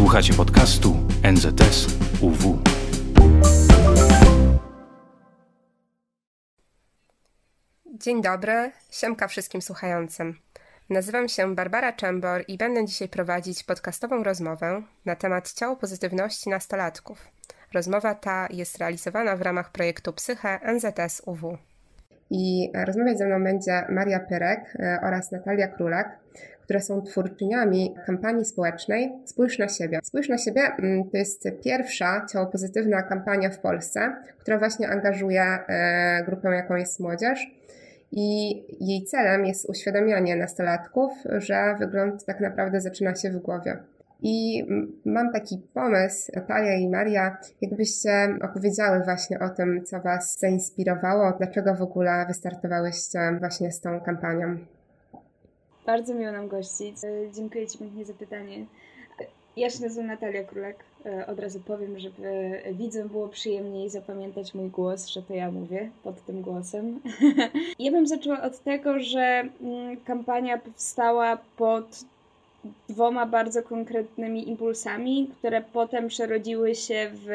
Słuchacie podcastu NZS UW. Dzień dobry, siemka wszystkim słuchającym. Nazywam się Barbara Czembor i będę dzisiaj prowadzić podcastową rozmowę na temat ciało pozytywności nastolatków. Rozmowa ta jest realizowana w ramach projektu Psyche NZS UW. I rozmawiać ze mną będzie Maria Pyrek e, oraz Natalia Królak, które są twórczyniami kampanii społecznej Spójrz na siebie. Spójrz na siebie mm, to jest pierwsza ciało pozytywna kampania w Polsce, która właśnie angażuje e, grupę, jaką jest młodzież. I jej celem jest uświadamianie nastolatków, że wygląd tak naprawdę zaczyna się w głowie. I mam taki pomysł, Natalia i Maria, jakbyście opowiedziały właśnie o tym, co Was zainspirowało, dlaczego w ogóle wystartowałyście właśnie z tą kampanią. Bardzo miło nam gościć. E, dziękuję Ci pięknie za pytanie. Ja się nazywam Natalia Królek. E, od razu powiem, żeby widzom było przyjemniej zapamiętać mój głos, że to ja mówię pod tym głosem. ja bym zaczęła od tego, że mm, kampania powstała pod dwoma bardzo konkretnymi impulsami, które potem przerodziły się w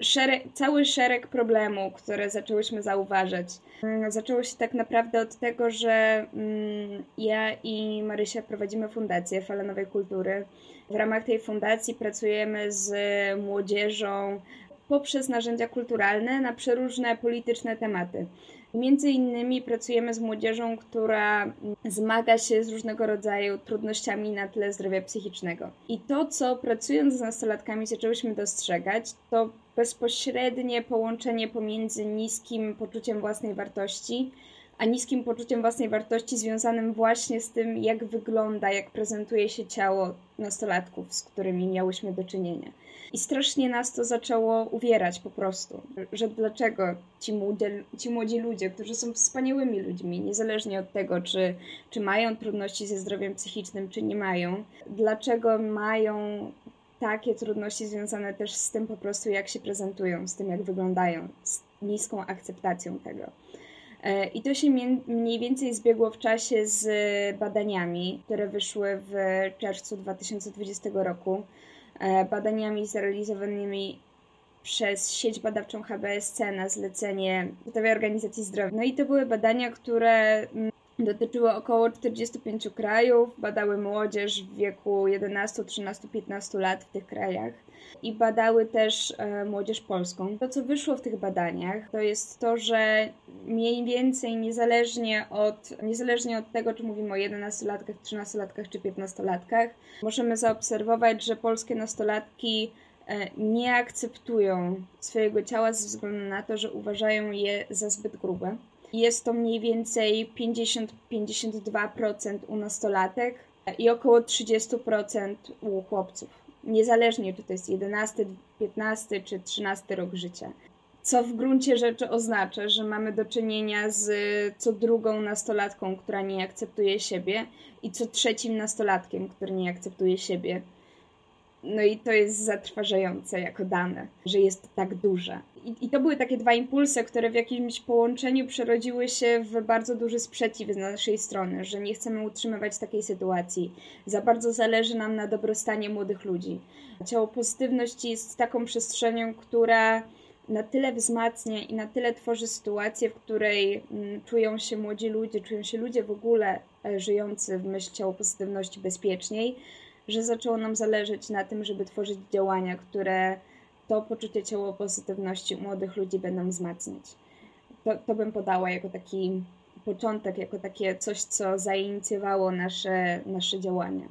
szereg, cały szereg problemów, które zaczęłyśmy zauważać. Mm, zaczęło się tak naprawdę od tego, że mm, ja i Marysia prowadzimy fundację Fala Nowej Kultury. W ramach tej fundacji pracujemy z młodzieżą poprzez narzędzia kulturalne na przeróżne polityczne tematy. Między innymi pracujemy z młodzieżą, która zmaga się z różnego rodzaju trudnościami na tle zdrowia psychicznego. I to, co pracując z nastolatkami zaczęłyśmy dostrzegać, to bezpośrednie połączenie pomiędzy niskim poczuciem własnej wartości, a niskim poczuciem własnej wartości związanym właśnie z tym, jak wygląda, jak prezentuje się ciało nastolatków, z którymi miałyśmy do czynienia. I strasznie nas to zaczęło uwierać po prostu, że dlaczego ci ci młodzi ludzie, którzy są wspaniałymi ludźmi, niezależnie od tego, czy, czy mają trudności ze zdrowiem psychicznym, czy nie mają, dlaczego mają takie trudności związane też z tym po prostu, jak się prezentują, z tym, jak wyglądają, z niską akceptacją tego. E, I to się mniej więcej zbiegło w czasie z badaniami, które wyszły w czerwcu 2020 roku. E, badaniami zrealizowanymi przez sieć badawczą HBSC na zlecenie Światowej Organizacji Zdrowia. No i to były badania, które dotyczyły około 45 krajów, badały młodzież w wieku 11, 13, 15 lat w tych krajach i badały też e, młodzież polską. To, co wyszło w tych badaniach, to jest to, że mniej więcej niezależnie od, niezależnie od tego, czy mówimy o 11-latkach, 13-latkach czy 15-latkach, możemy zaobserwować, że polskie nastolatki e, nie akceptują swojego ciała ze względu na to, że uważają je za zbyt grube. Jest to mniej więcej 50-52% u nastolatek i około 30% u chłopców niezależnie czy to jest 11, 15 czy 13 rok życia. Co w gruncie rzeczy oznacza, że mamy do czynienia z co drugą nastolatką, która nie akceptuje siebie, i co trzecim nastolatkiem, który nie akceptuje siebie. No i to jest zatrważające jako dane, że jest tak duże. I, I, to były takie dwa impulsy, które w jakimś połączeniu przerodziły się w bardzo duży sprzeciw z naszej strony, że nie chcemy utrzymywać takiej sytuacji. Za bardzo zależy nam na dobrostanie młodych ludzi. Ciało pozytywność jest taką przestrzenią, która na tyle wzmacnia i na tyle tworzy sytuację, w której mm, czują się młodzi ludzie, czują się ludzie w ogóle e, żyjący w myśl ciało pozytywności bezpieczniej, że zaczęło nam zależeć na tym, żeby tworzyć działania, które to poczucie ciało pozytywności młodych ludzi będą wzmacniać. To, to bym podała jako taki początek, jako takie coś, co zainicjowało nasze, nasze działania.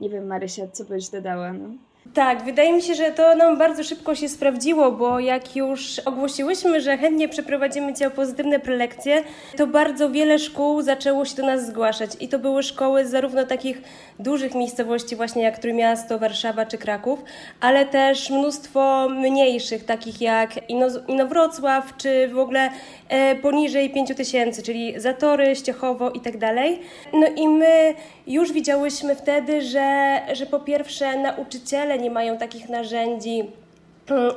Nie wiem, Marysia, co byś dodała? No? Tak, wydaje mi się, że to nam bardzo szybko się sprawdziło, bo jak już ogłosiłyśmy, że chętnie przeprowadzimy cię pozytywne prelekcje, to bardzo wiele szkół zaczęło się do nas zgłaszać. I to były szkoły zarówno takich dużych miejscowości, właśnie jak Trójmiasto, Warszawa czy Kraków, ale też mnóstwo mniejszych, takich jak Inowrocław, czy w ogóle e, poniżej 5 tysięcy, czyli Zatory, Ściechowo i tak dalej. No i my już widziałyśmy wtedy, że, że po pierwsze nauczyciele nie mają takich narzędzi,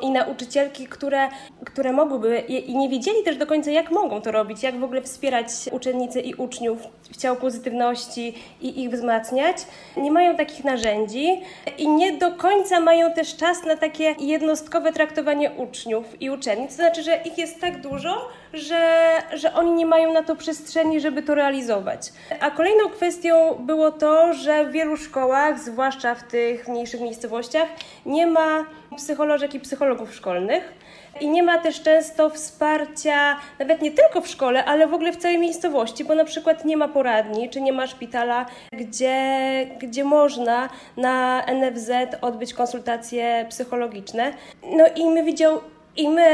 i nauczycielki, które, które mogłyby i nie wiedzieli też do końca, jak mogą to robić, jak w ogóle wspierać uczennice i uczniów w ciało pozytywności i ich wzmacniać, nie mają takich narzędzi i nie do końca mają też czas na takie jednostkowe traktowanie uczniów i uczennic. To znaczy, że ich jest tak dużo, że, że oni nie mają na to przestrzeni, żeby to realizować. A kolejną kwestią było to, że w wielu szkołach, zwłaszcza w tych mniejszych miejscowościach, nie ma psycholożek i psychologów szkolnych. I nie ma też często wsparcia, nawet nie tylko w szkole, ale w ogóle w całej miejscowości, bo na przykład nie ma poradni, czy nie ma szpitala, gdzie, gdzie można na NFZ odbyć konsultacje psychologiczne. No i my widział, i my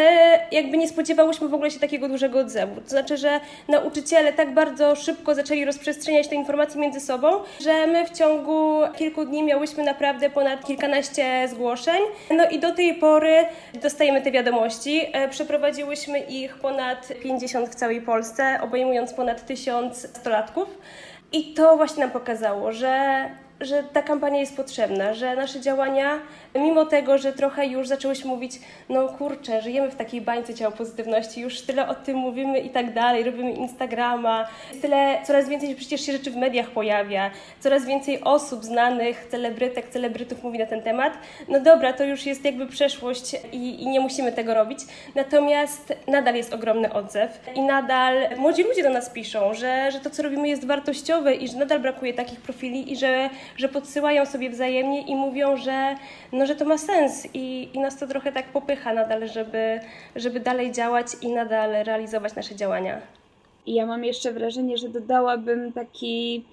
jakby nie spodziewałyśmy w ogóle się takiego dużego odzewu. To znaczy, że nauczyciele tak bardzo szybko zaczęli rozprzestrzeniać te informacje między sobą, że my w ciągu kilku dni miałyśmy naprawdę ponad kilkanaście zgłoszeń. No i do tej pory dostajemy te wiadomości. E, przeprowadziłyśmy ich ponad 50 w całej Polsce, obejmując ponad tysiąc stolatków. I to właśnie nam pokazało, że że ta kampania jest potrzebna, że nasze działania, mimo tego, że trochę już zaczęłyśmy mówić, no kurczę, żyjemy w takiej bańce ciała pozytywności, już tyle o tym mówimy i tak dalej, robimy Instagrama, tyle, coraz więcej przecież się rzeczy w mediach pojawia, coraz więcej osób znanych, celebrytek, celebrytów mówi na ten temat. No dobra, to już jest jakby przeszłość i, i nie musimy tego robić. Natomiast nadal jest ogromny odzew i nadal młodzi ludzie do nas piszą, że, że to, co robimy jest wartościowe i że nadal brakuje takich profili i że że podsyłają sobie wzajemnie i mówią, że, no, że to ma sens i, i nas to trochę tak popycha nadal, żeby, żeby dalej działać i nadal realizować nasze działania. I ja mam jeszcze wrażenie, że dodałabym taki,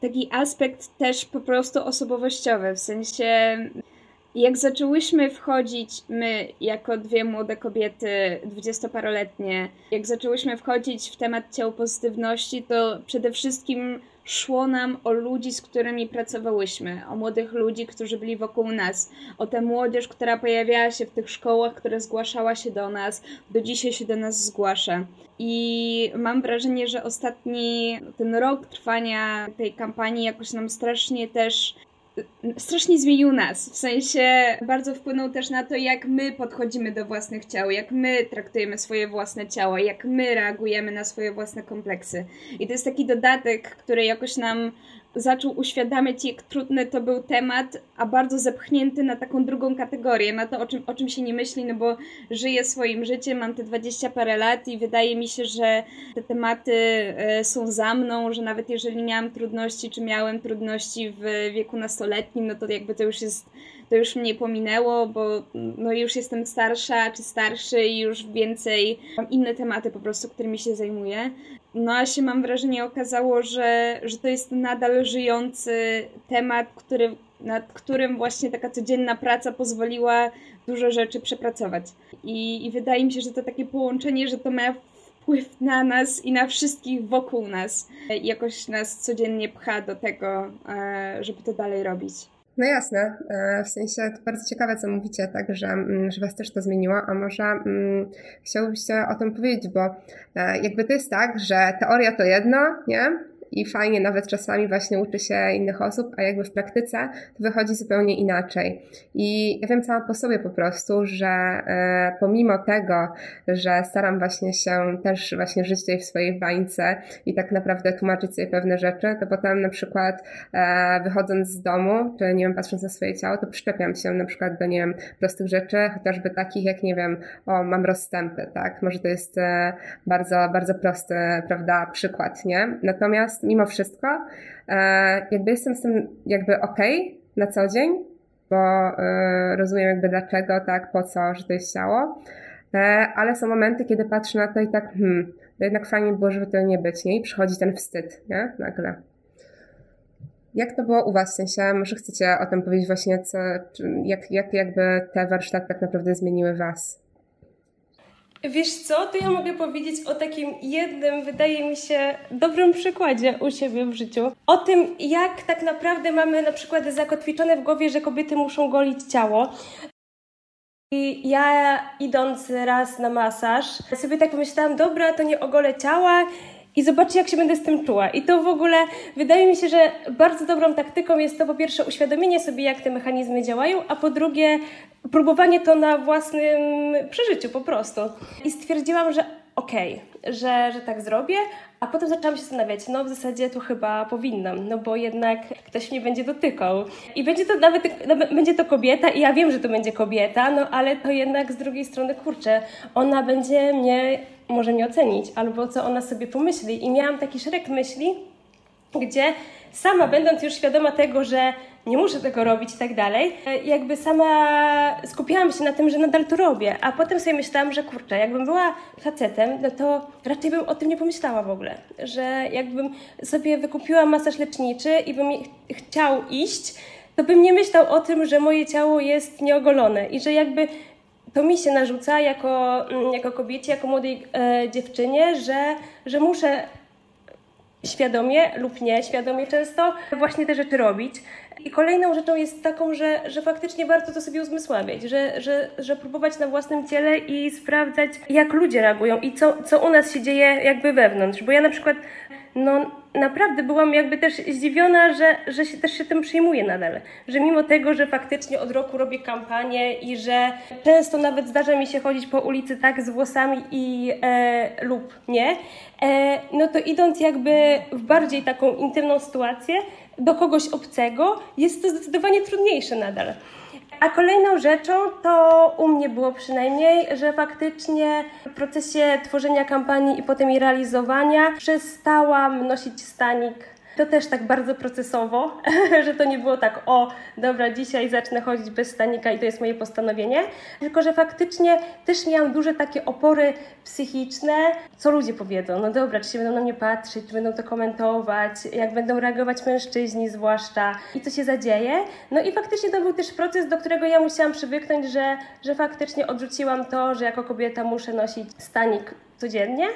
taki aspekt też po prostu osobowościowy, w sensie jak zaczęłyśmy wchodzić, my jako dwie młode kobiety, dwudziestoparoletnie, jak zaczęłyśmy wchodzić w temat ciał pozytywności, to przede wszystkim szło nam o ludzi, z którymi pracowałyśmy, o młodych ludzi, którzy byli wokół nas, o tę młodzież, która pojawiała się w tych szkołach, która zgłaszała się do nas, do dzisiaj się do nas zgłasza. I mam wrażenie, że ostatni ten rok trwania tej kampanii jakoś nam strasznie też strasznie zmienił nas. W sensie bardzo wpłynął też na to, jak my podchodzimy do własnych ciał, jak my traktujemy swoje własne ciała, jak my reagujemy na swoje własne kompleksy. I to jest taki dodatek, który jakoś nam zaczął uświadamiać, jak trudny to był temat, a bardzo zepchnięty na taką drugą kategorię, na to, o czym, o czym się nie myśli, no bo żyję swoim życiem, mam te dwadzieścia parę lat i wydaje mi się, że te tematy e, są za mną, że nawet jeżeli miałam trudności, czy miałem trudności w wieku nastoletnim, no to jakby to już jest, to już mnie pominęło, bo no już jestem starsza, czy starszy i już więcej mam inne tematy po prostu, którymi się zajmuję. No a się mam wrażenie okazało, że, że to jest nadal żyjący temat, który, nad którym właśnie taka codzienna praca pozwoliła dużo rzeczy przepracować. I, I wydaje mi się, że to takie połączenie, że to ma wpływ na nas i na wszystkich wokół nas. Jakoś nas codziennie pcha do tego, e, żeby to dalej robić. No jasne, e, w sensie to bardzo ciekawe, co mówicie, tak, że, mm, że Was też to zmieniło, a może mm, chciałbyście o tym powiedzieć, bo e, jakby to jest tak, że teoria to jedno, nie? I fajnie nawet czasami właśnie uczy się innych osób, a jakby w praktyce to wychodzi zupełnie inaczej. I ja wiem sama po sobie po prostu, że e, pomimo tego, że staram właśnie się też właśnie żyć tutaj w swojej bańce i tak naprawdę tłumaczyć sobie pewne rzeczy, to potem na przykład e, wychodząc z domu, czy nie wiem, patrząc na swoje ciało, to przyczepiam się na przykład do, nie wiem, prostych rzeczy, chociażby takich jak, nie wiem, o, mam rozstępy, tak? Może to jest e, bardzo, bardzo prosty, prawda, przykład, nie? Natomiast mimo wszystko, e, jakby jestem z tym jakby okej okay na co dzień, bo e, rozumiem jakby dlaczego, tak, po co, że to jest ciało, e, ale są momenty, kiedy patrzę na to i tak, hmm, to jednak fajnie było, żeby to nie być, nie? I przychodzi ten wstyd, nie? Nagle. Jak to było u Was? W sensie, może chcecie o tym powiedzieć właśnie, co, jak, jak jakby te warsztaty tak naprawdę zmieniły Was? Wiesz co, to ja mogę powiedzieć o takim jednym, wydaje mi się, dobrym przykładzie u siebie w życiu. O tym, jak tak naprawdę mamy na przykład zakotwiczone w głowie, że kobiety muszą golić ciało. I ja idąc raz na masaż, sobie tak pomyślałam, dobra, to nie ogolę ciała i zobaczcie, jak się będę z tym czuła. I to w ogóle wydaje mi się, że bardzo dobrą taktyką jest to po pierwsze uświadomienie sobie, jak te mechanizmy działają, a po drugie próbowanie to na własnym przeżyciu po prostu. I stwierdziłam, że okej, okay, że, że tak zrobię, a potem zaczęłam się zastanawiać, no w zasadzie to chyba powinnam, no bo jednak ktoś mnie będzie dotykał. I będzie to nawet, nawet będzie to kobieta i ja wiem, że to będzie kobieta, no ale to jednak z drugiej strony, kurczę, ona będzie mnie, może mnie ocenić, albo co ona sobie pomyśli. I miałam taki szereg myśli, gdzie sama będąc już świadoma tego, że nie muszę tego robić i tak dalej, jakby sama skupiałam się na tym, że nadal to robię, a potem sobie myślałam, że kurczę, jakbym była facetem, no to raczej bym o tym nie pomyślała w ogóle, że jakbym sobie wykupiła masaż leczniczy i bym ch chciał iść, to bym nie myślał o tym, że moje ciało jest nieogolone i że jakby to mi się narzuca jako, mm, jako kobiecie, jako młodej e, dziewczynie, że, że muszę świadomie lub nieświadomie często właśnie te rzeczy robić. I kolejną rzeczą jest taką, że, że faktycznie warto to sobie uzmysławiać, że, że, że próbować na własnym ciele i sprawdzać, jak ludzie reagują i co, co u nas się dzieje jakby wewnątrz. Bo ja na przykład no naprawdę byłam jakby też zdziwiona, że, że się też się tym przyjmuję nadal. Że mimo tego, że faktycznie od roku robię kampanię i że często nawet zdarza mi się chodzić po ulicy tak z włosami i e, lub nie, e, no to idąc jakby w bardziej taką intymną sytuację do kogoś obcego, jest to zdecydowanie trudniejsze nadal. A kolejną rzeczą to u mnie było przynajmniej, że faktycznie w procesie tworzenia kampanii i potem jej realizowania przestałam nosić stanik to też tak bardzo procesowo, że to nie było tak, o, dobra, dzisiaj zacznę chodzić bez stanika i to jest moje postanowienie, tylko że faktycznie też miałam duże takie opory psychiczne, co ludzie powiedzą. No dobra, czy się będą na mnie patrzeć, czy będą to komentować, jak będą reagować mężczyźni zwłaszcza i co się zadzieje. No i faktycznie to był też proces, do którego ja musiałam przywyknąć, że, że faktycznie odrzuciłam to, że jako kobieta muszę nosić stanik codziennie.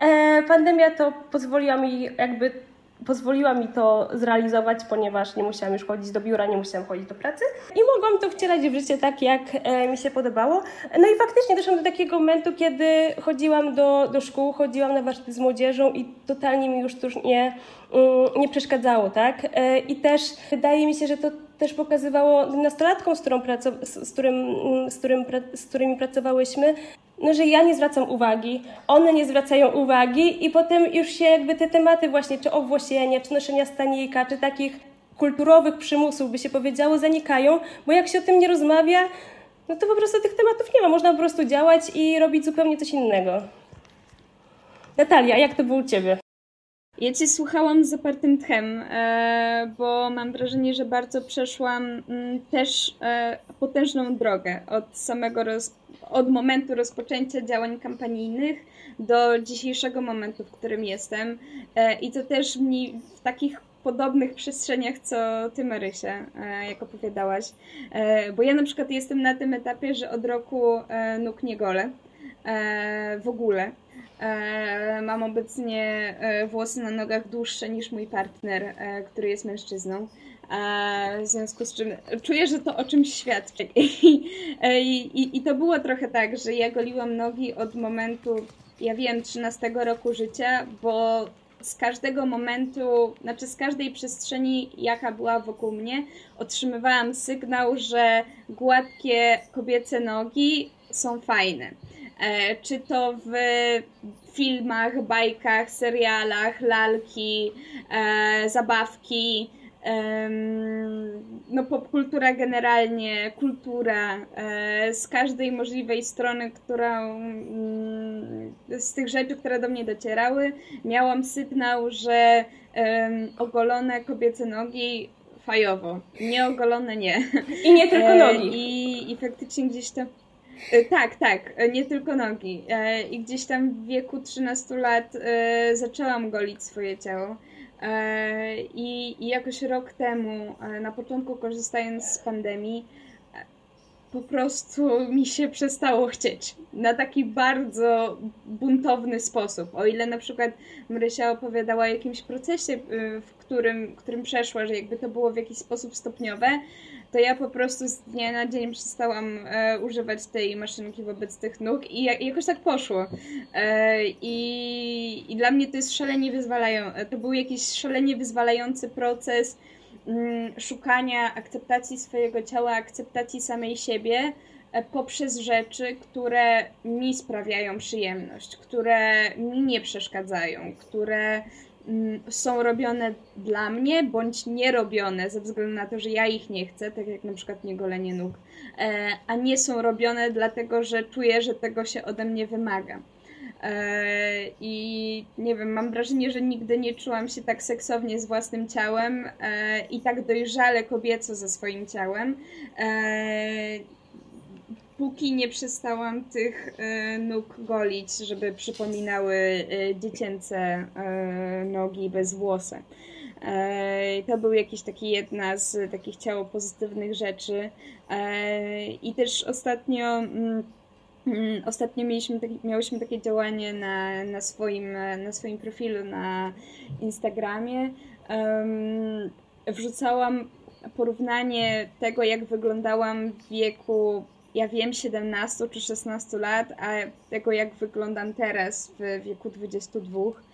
E, pandemia to pozwoliła mi jakby pozwoliła mi to zrealizować, ponieważ nie musiałam już chodzić do biura, nie musiałam chodzić do pracy i mogłam to wcielać w życie tak, jak e, mi się podobało. No i faktycznie doszłam do takiego momentu, kiedy chodziłam do, do szkół, chodziłam na warsztaty z młodzieżą i totalnie mi już to już nie, mm, nie przeszkadzało, tak? E, I też wydaje mi się, że to też pokazywało nastolatkom, z, którą z, którym, z, którym, z którymi pracowałyśmy, no, że ja nie zwracam uwagi, one nie zwracają uwagi i potem już się jakby te tematy właśnie, czy owłosienia, czy noszenia stanika, czy takich kulturowych przymusów, by się powiedziało, zanikają, bo jak się o tym nie rozmawia, no to po prostu tych tematów nie ma. Można po prostu działać i robić zupełnie coś innego. Natalia, jak to było u Ciebie? Ja Cię słuchałam z zapartym tchem, e, bo mam wrażenie, że bardzo przeszłam mm, też e, potężną drogę od samego roz, od momentu rozpoczęcia działań kampanijnych do dzisiejszego momentu, w którym jestem. E, I to też mi w takich podobnych przestrzeniach, co ty, Marysia, jak opowiadałaś. Bo ja na przykład jestem na tym etapie, że od roku nóg nie gole w ogóle. E, mam obecnie e, włosy na nogach dłuższe niż mój partner, e, który jest mężczyzną. W związku z czym czuję, że to o czymś świadczy. I, i, I to było trochę tak, że ja goliłam nogi od momentu, ja wiem, 13 roku życia, bo z każdego momentu, znaczy z każdej przestrzeni, jaka była wokół mnie, otrzymywałam sygnał, że gładkie kobiece nogi są fajne. E, czy to w filmach, bajkach, serialach, lalki, e, zabawki, no popkultura generalnie, kultura e, z każdej możliwej strony, która mm, z tych rzeczy, które do mnie docierały, miałam sygnał, że ogolone kobiece nogi fajowo, nieogolone nie. I nie tylko nogi. I, i faktycznie gdzieś to tak, tak, e, nie tylko nogi. E, I gdzieś tam w wieku 13 lat zaczęłam golić swoje ciało. I, I jakoś rok temu, na początku korzystając z pandemii, po prostu mi się przestało chcieć. Na taki bardzo buntowny sposób. O ile na przykład Marysia opowiadała o jakimś procesie, w którym, którym przeszła, że jakby to było w jakiś sposób stopniowe, to ja po prostu z dnia na dzień przestałam e, używać tej maszynki wobec tych nóg i, i jakoś tak poszło. E, i, I dla mnie to jest szalenie wyzwalające. To był jakiś szalenie wyzwalający proces mm, szukania akceptacji swojego ciała, akceptacji samej siebie e, poprzez rzeczy, które mi sprawiają przyjemność, które mi nie przeszkadzają, które są robione dla mnie, bądź nie robione ze względu na to, że ja ich nie chcę, tak jak na przykład nie golenie nóg, e, a nie są robione dlatego, że czuję, że tego się ode mnie wymaga. E, I nie wiem, mam wrażenie, że nigdy nie czułam się tak seksownie z własnym ciałem e, i tak dojrzale kobieco ze swoim ciałem póki nie przestałam tych e, nóg golić, żeby przypominały e, dziecięce e, nogi bez włosy. To był jakiś taki jedna z takich ciało pozytywnych rzeczy. I też ostatnio mm, mm, Ostatnio mieliśmy, miałyśmy takie działanie na, na, swoim, na swoim profilu na Instagramie. wrzucałam porównanie tego, jak wyglądałam w wieku ja wiem 17 czy 16 lat, a tego jak wyglądam teraz w wieku 22, E,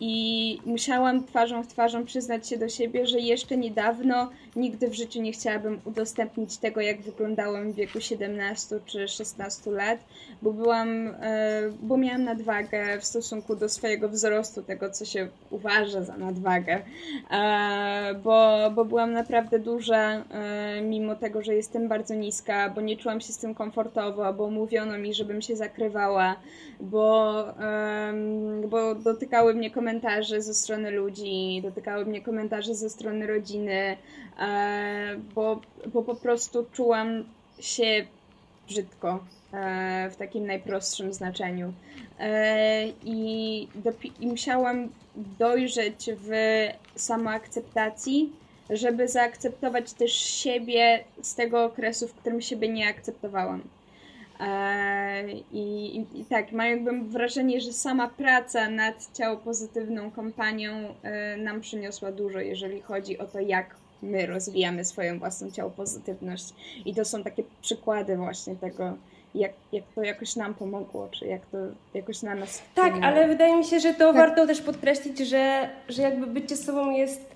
I musiałam twarzą w twarzą przyznać się do siebie, że jeszcze niedawno nigdy w życiu nie chciałabym udostępnić tego, jak wyglądałam w wieku 17 czy 16 lat, bo byłam, e, bo miałam nadwagę w stosunku do swojego wzrostu, tego co się uważa za nadwagę, e, bo, bo byłam naprawdę duża, mimo tego, że jestem bardzo niska, bo nie czułam się z tym komfortowo, bo mówiono mi, żebym się zakrywała, bo, bo dotykały mnie komentarze ze strony ludzi, dotykały mnie komentarze ze strony rodziny, e, bo, bo po prostu czułam się brzydko e, w takim najprostszym znaczeniu. E, I, I musiałam dojrzeć w samoakceptacji, żeby zaakceptować też siebie z tego okresu, w którym siebie nie akceptowałam. E, I, i, I, tak, mam jakby wrażenie, że sama praca nad ciało pozytywną kompanią e, nam przyniosła dużo, jeżeli chodzi o to, jak my rozwijamy swoją własną ciało pozytywność. I to są takie przykłady właśnie tego, jak, jak to jakoś nam pomogło, czy jak to jakoś na nas Tak, ale wydaje mi się, że to tak. warto też podkreślić, że, że jakby bycie sobą jest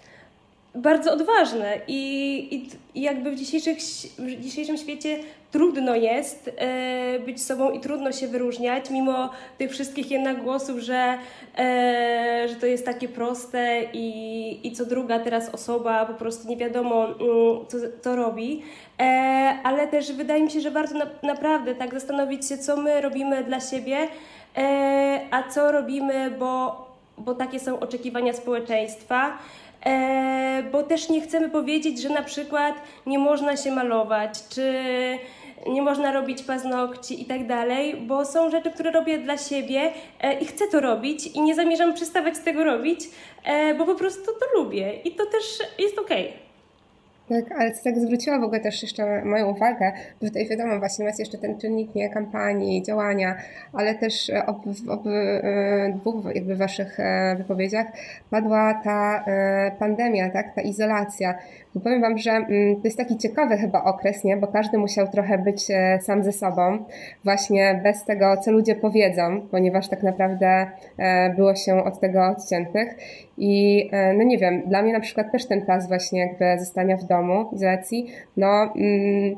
bardzo odważne i, i, jakby w, dzisiejszych, w dzisiejszym świecie trudno jest e, być sobą i trudno się wyróżniać, mimo tych wszystkich jednak głosów, że, e, że to jest takie proste i, i co druga teraz osoba po prostu nie wiadomo, mm, co, co robi. E, ale też wydaje mi się, że warto na, naprawdę tak zastanowić się, co my robimy dla siebie, e, a co robimy, bo, bo takie są oczekiwania społeczeństwa. E, bo też nie chcemy powiedzieć, że na przykład nie można się malować, czy nie można robić paznokci i tak dalej, bo są rzeczy, które robię dla siebie e, i chcę to robić i nie zamierzam przestawać tego robić, e, bo po prostu to lubię i to też jest okej. Okay. Tak, ale co tak zwróciła w ogóle też jeszcze moją uwagę, bo tutaj wiadomo, właśnie macie jeszcze ten czynnik nie kampanii, działania, ale też e, ob, ob e, dwóch jakby waszych e, wypowiedziach padła ta pandemia, tak, ta izolacja. Bo powiem wam, że mm, to jest taki ciekawy chyba okres, nie, bo każdy musiał trochę być sam ze sobą, właśnie bez tego, co ludzie powiedzą, ponieważ tak naprawdę było się od tego odciętych. I no nie wiem, dla mnie na przykład też ten czas właśnie jakby zostania w domu, izolacji, no mm,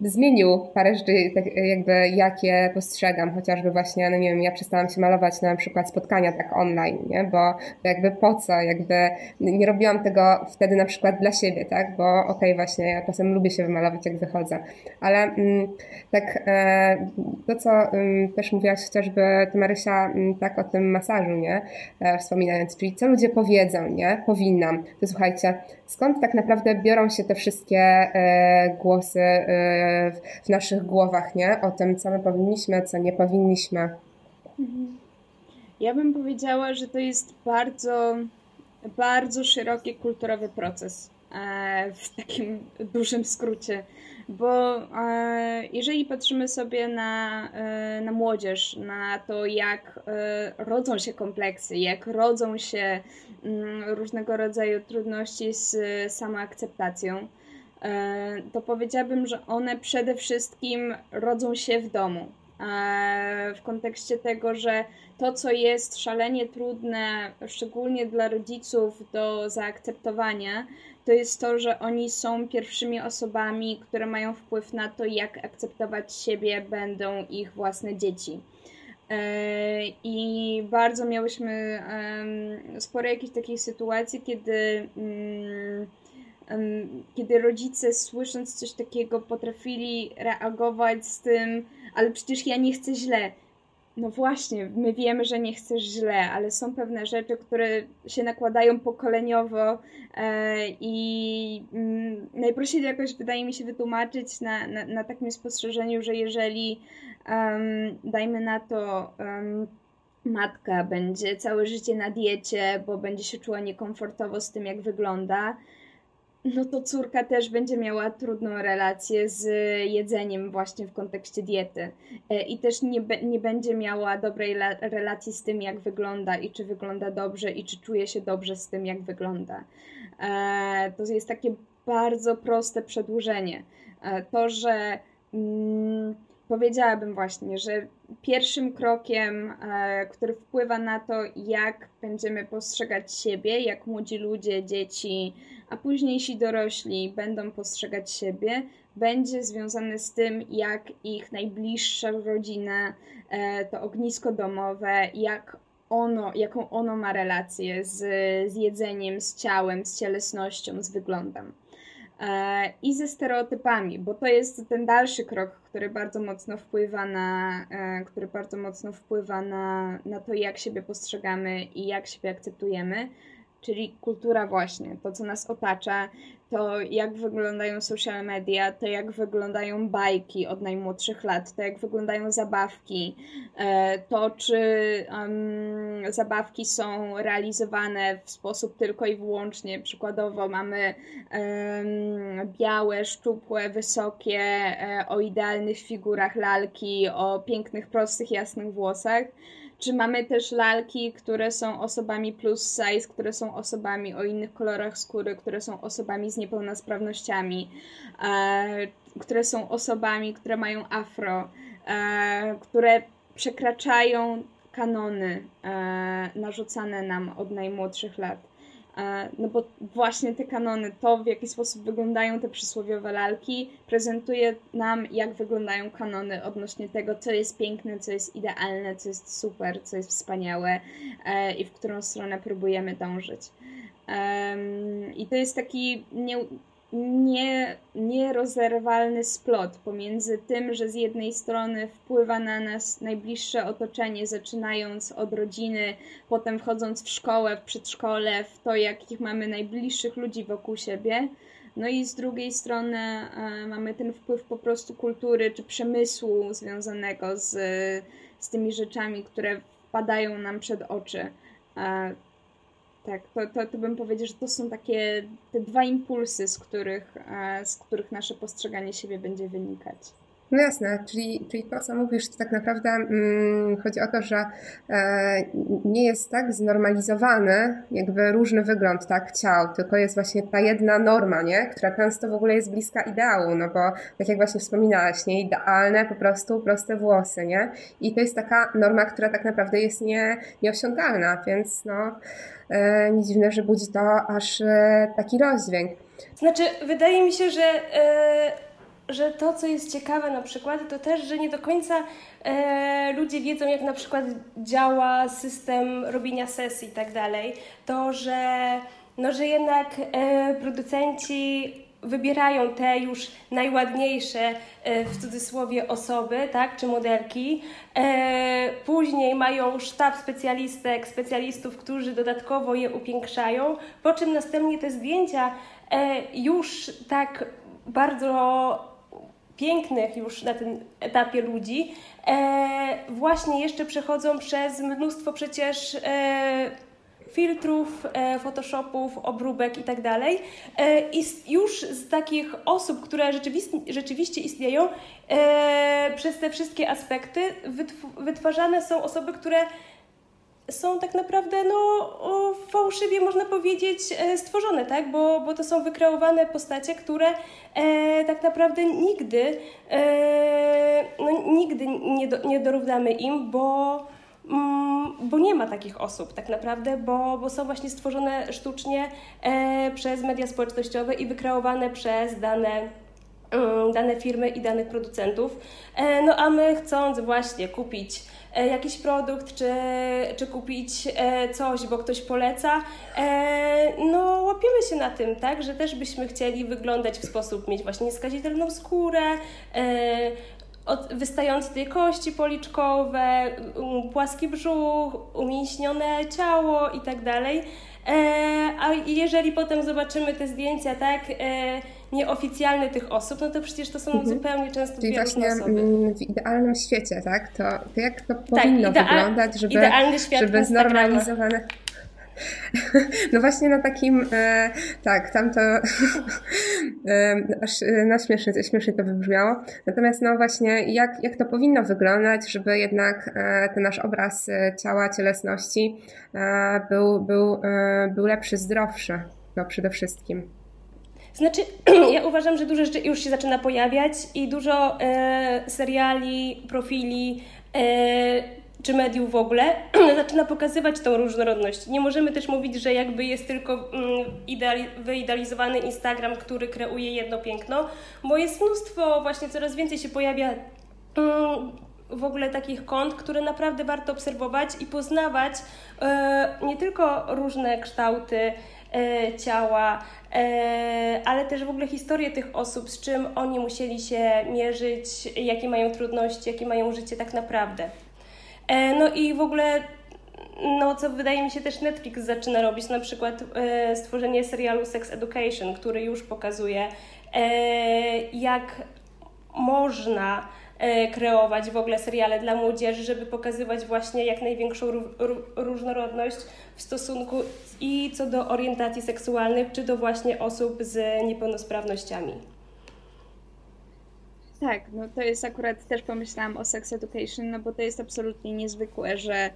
zmienił parę rzeczy, tak jakby jakie postrzegam, chociażby właśnie, no nie wiem, ja przestałam się malować na przykład spotkania tak online, nie, bo jakby po co, jakby nie robiłam tego wtedy na przykład dla siebie, tak, bo okej, okay, właśnie ja czasem lubię się wymalować jak wychodzę, ale mm, tak e, to, co mm, też mówiłaś chociażby ty Marysia, mm, tak o tym masażu, nie, e, wspominając, czyli co ludzie powiedzą, nie, powinnam, to słuchajcie, skąd tak naprawdę biorą się te wszystkie e, głosy e, w naszych głowach, nie? O tym, co my powinniśmy, co nie powinniśmy. Ja bym powiedziała, że to jest bardzo, bardzo szeroki kulturowy proces. W takim dużym skrócie. Bo jeżeli patrzymy sobie na, na młodzież, na to, jak rodzą się kompleksy, jak rodzą się mm, różnego rodzaju trudności z samoakceptacją, E, to powiedziałabym, że one przede wszystkim rodzą się w domu. E, w kontekście tego, że to, co jest szalenie trudne, szczególnie dla rodziców do zaakceptowania, to jest to, że oni są pierwszymi osobami, które mają wpływ na to, jak akceptować siebie będą ich własne dzieci. E, I bardzo miałyśmy sporo jakichś takich sytuacji, kiedy mm, kiedy rodzice słysząc coś takiego potrafili reagować z tym, ale przecież ja nie chcę źle. No właśnie, my wiemy, że nie chcesz źle, ale są pewne rzeczy, które się nakładają pokoleniowo e, i mm, najprościej to jakoś wydaje mi się wytłumaczyć na, na, na takim spostrzeżeniu, że jeżeli um, dajmy na to um, matka będzie całe życie na diecie, bo będzie się czuła niekomfortowo z tym, jak wygląda, no to córka też będzie miała trudną relację z jedzeniem właśnie w kontekście diety e, i też nie, nie będzie miała dobrej relacji z tym, jak wygląda i czy wygląda dobrze i czy czuje się dobrze z tym, jak wygląda. E, to jest takie bardzo proste przedłużenie. E, to, że mm, powiedziałabym właśnie, że pierwszym krokiem, który wpływa na to, jak będziemy postrzegać siebie, jak młodzi ludzie, dzieci, a późniejsi dorośli będą postrzegać siebie, będzie związane z tym, jak ich najbliższa rodzina, e, to ognisko domowe, jak ono, jaką ono ma relację z, z jedzeniem, z ciałem, z cielesnością, z wyglądem. E, I ze stereotypami, bo to jest ten dalszy krok, który bardzo mocno wpływa na, e, który bardzo mocno wpływa na, na to, jak siebie postrzegamy i jak siebie akceptujemy czyli kultura właśnie, to co nas otacza, to jak wyglądają social media, to jak wyglądają bajki od najmłodszych lat, to jak wyglądają zabawki, e, to czy um, zabawki są realizowane w sposób tylko i wyłącznie, przykładowo mamy um, białe, szczupłe, wysokie, e, o idealnych figurach lalki, o pięknych, prostych, jasnych włosach, czy mamy też lalki, które są osobami plus size, które są osobami o innych kolorach skóry, które są osobami z niepełnosprawnościami, e, które są osobami, które mają afro, e, które przekraczają kanony e, narzucane nam od najmłodszych lat. No bo właśnie te kanony, to w jaki sposób wyglądają te przysłowiowe lalki, prezentuje nam, jak wyglądają kanony odnośnie tego, co jest piękne, co jest idealne, co jest super, co jest wspaniałe e, i w którą stronę próbujemy dążyć. I to jest taki nie, nie, nierozerwalny splot pomiędzy tym, że z jednej strony wpływa na nas najbliższe otoczenie, zaczynając od rodziny, potem wchodząc w szkołę, w przedszkole, w to, jakich mamy najbliższych ludzi wokół siebie. No i z drugiej strony e, mamy ten wpływ po prostu kultury czy przemysłu związanego z, z tymi rzeczami, które wpadają nam przed oczy. E, tak, to, to, to bym powiedział, że to są takie te dwa impulsy, z których, e, z których nasze postrzeganie siebie będzie wynikać. No jasne, czyli, czyli to, co mówisz, to tak naprawdę mm, chodzi o to, że e, nie jest tak znormalizowany jakby różny wygląd tak, ciał, tylko jest właśnie ta jedna norma, nie? która często w ogóle jest bliska ideału, no bo tak jak właśnie wspominałaś, nie? idealne po prostu proste włosy, nie? I to jest taka norma, która tak naprawdę jest nie, nieosiągalna, więc no e, nie dziwne, że budzi to aż e, taki rozdźwięk. Znaczy, wydaje mi się, że e, że to, co jest ciekawe na przykład, to też, że nie do końca e, ludzie wiedzą, jak na przykład działa system robienia sesji i tak dalej. To, że, no, że jednak e, producenci wybierają te już najładniejsze e, w cudzysłowie osoby, tak, czy modelki. E, później mają sztab specjalistek, specjalistów, którzy dodatkowo je upiększają, po czym następnie te zdjęcia e, już tak bardzo pięknych już na tym etapie ludzi, e, właśnie jeszcze przechodzą przez mnóstwo przecież e, filtrów, photoshopów, obróbek itd. Tak I już z takich osób, które rzeczywiście, rzeczywiście istnieją, przez te wszystkie aspekty wytwarzane są osoby, które są tak naprawdę no, fałszywie, można powiedzieć, e, stworzone, tak? Bo, bo to są wykreowane postacie, które e, tak naprawdę nigdy, e, no, nigdy nie, do, nie dorównamy im, bo, mm, bo nie ma takich osób tak naprawdę, bo, bo są właśnie stworzone sztucznie e, przez media społecznościowe i wykreowane przez dane mm, dane firmy i danych producentów. E, no a my chcąc właśnie kupić jakiś produkt, czy, czy kupić e, coś, bo ktoś poleca, e, no łapiemy się na tym, tak, że też byśmy chcieli wyglądać w sposób, mieć właśnie nieskazitelną skórę, od wystające tej kości policzkowe, płaski brzuch, umięśnione ciało i tak dalej. A jeżeli potem zobaczymy te zdjęcia, tak, nieoficjalny tych osób, no to przecież to są mhm. zupełnie często Czyli właśnie osoby. Mm, w idealnym świecie, tak? To, to jak to tak, powinno wyglądać, żeby, żeby znormalizowane... No właśnie na takim, e, tak, tam to e, aż e, no śmiesznie, śmiesznie to wybrzmiało. Natomiast no właśnie jak, jak to powinno wyglądać, żeby jednak e, ten nasz obraz e, ciała, cielesności e, był, był, był lepszy, zdrowszy, no przede wszystkim. Znaczy, ja uważam, że dużo rzeczy już się zaczyna pojawiać i dużo e, seriali, profili e, czy mediów w ogóle zaczyna pokazywać tą różnorodność. Nie możemy też mówić, że jakby jest tylko mm, ideali wyidealizowany Instagram, który kreuje jedno piękno, bo jest mnóstwo, właśnie coraz więcej się pojawia mm, w ogóle takich kont, które naprawdę warto obserwować i poznawać e, nie tylko różne kształty ciała, e, ale też w ogóle historię tych osób, z czym oni musieli się mierzyć, jakie mają trudności, jakie mają życie tak naprawdę. E, no i w ogóle no, co wydaje mi się też Netflix zaczyna robić, na przykład e, stworzenie serialu Sex Education, który już pokazuje, e, jak można E, kreować w ogóle seriale dla młodzieży, żeby pokazywać właśnie jak największą różnorodność w stosunku i co do orientacji seksualnych, czy do właśnie osób z niepełnosprawnościami. Tak, no to jest akurat też pomyślałam o Sex Education, no bo to jest absolutnie niezwykłe, że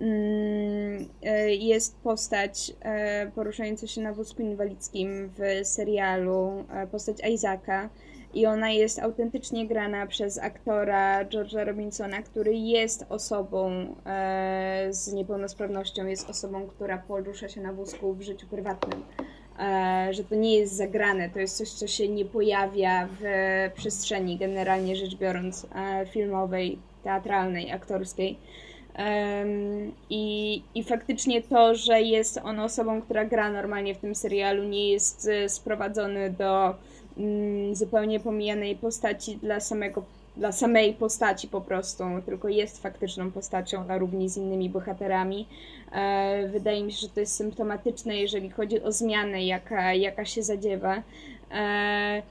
mm, e, jest postać e, poruszająca się na wózku inwalidzkim w serialu, postać Isaaca, i ona jest autentycznie grana przez aktora George'a Robinsona, który jest osobą e, z niepełnosprawnością, jest osobą, która porusza się na wózku w życiu prywatnym. E, że to nie jest zagrane, to jest coś, co się nie pojawia w przestrzeni, generalnie rzecz biorąc, e, filmowej, teatralnej, aktorskiej. I, I faktycznie to, że jest on osobą, która gra normalnie w tym serialu, nie jest e, sprowadzony do zupełnie pomijanej postaci dla samego dla samej postaci po prostu, tylko jest faktyczną postacią na równi z innymi bohaterami. E, wydaje mi się, że to jest symptomatyczne, jeżeli chodzi o zmianę, jaka, jaka się zadziewa. E,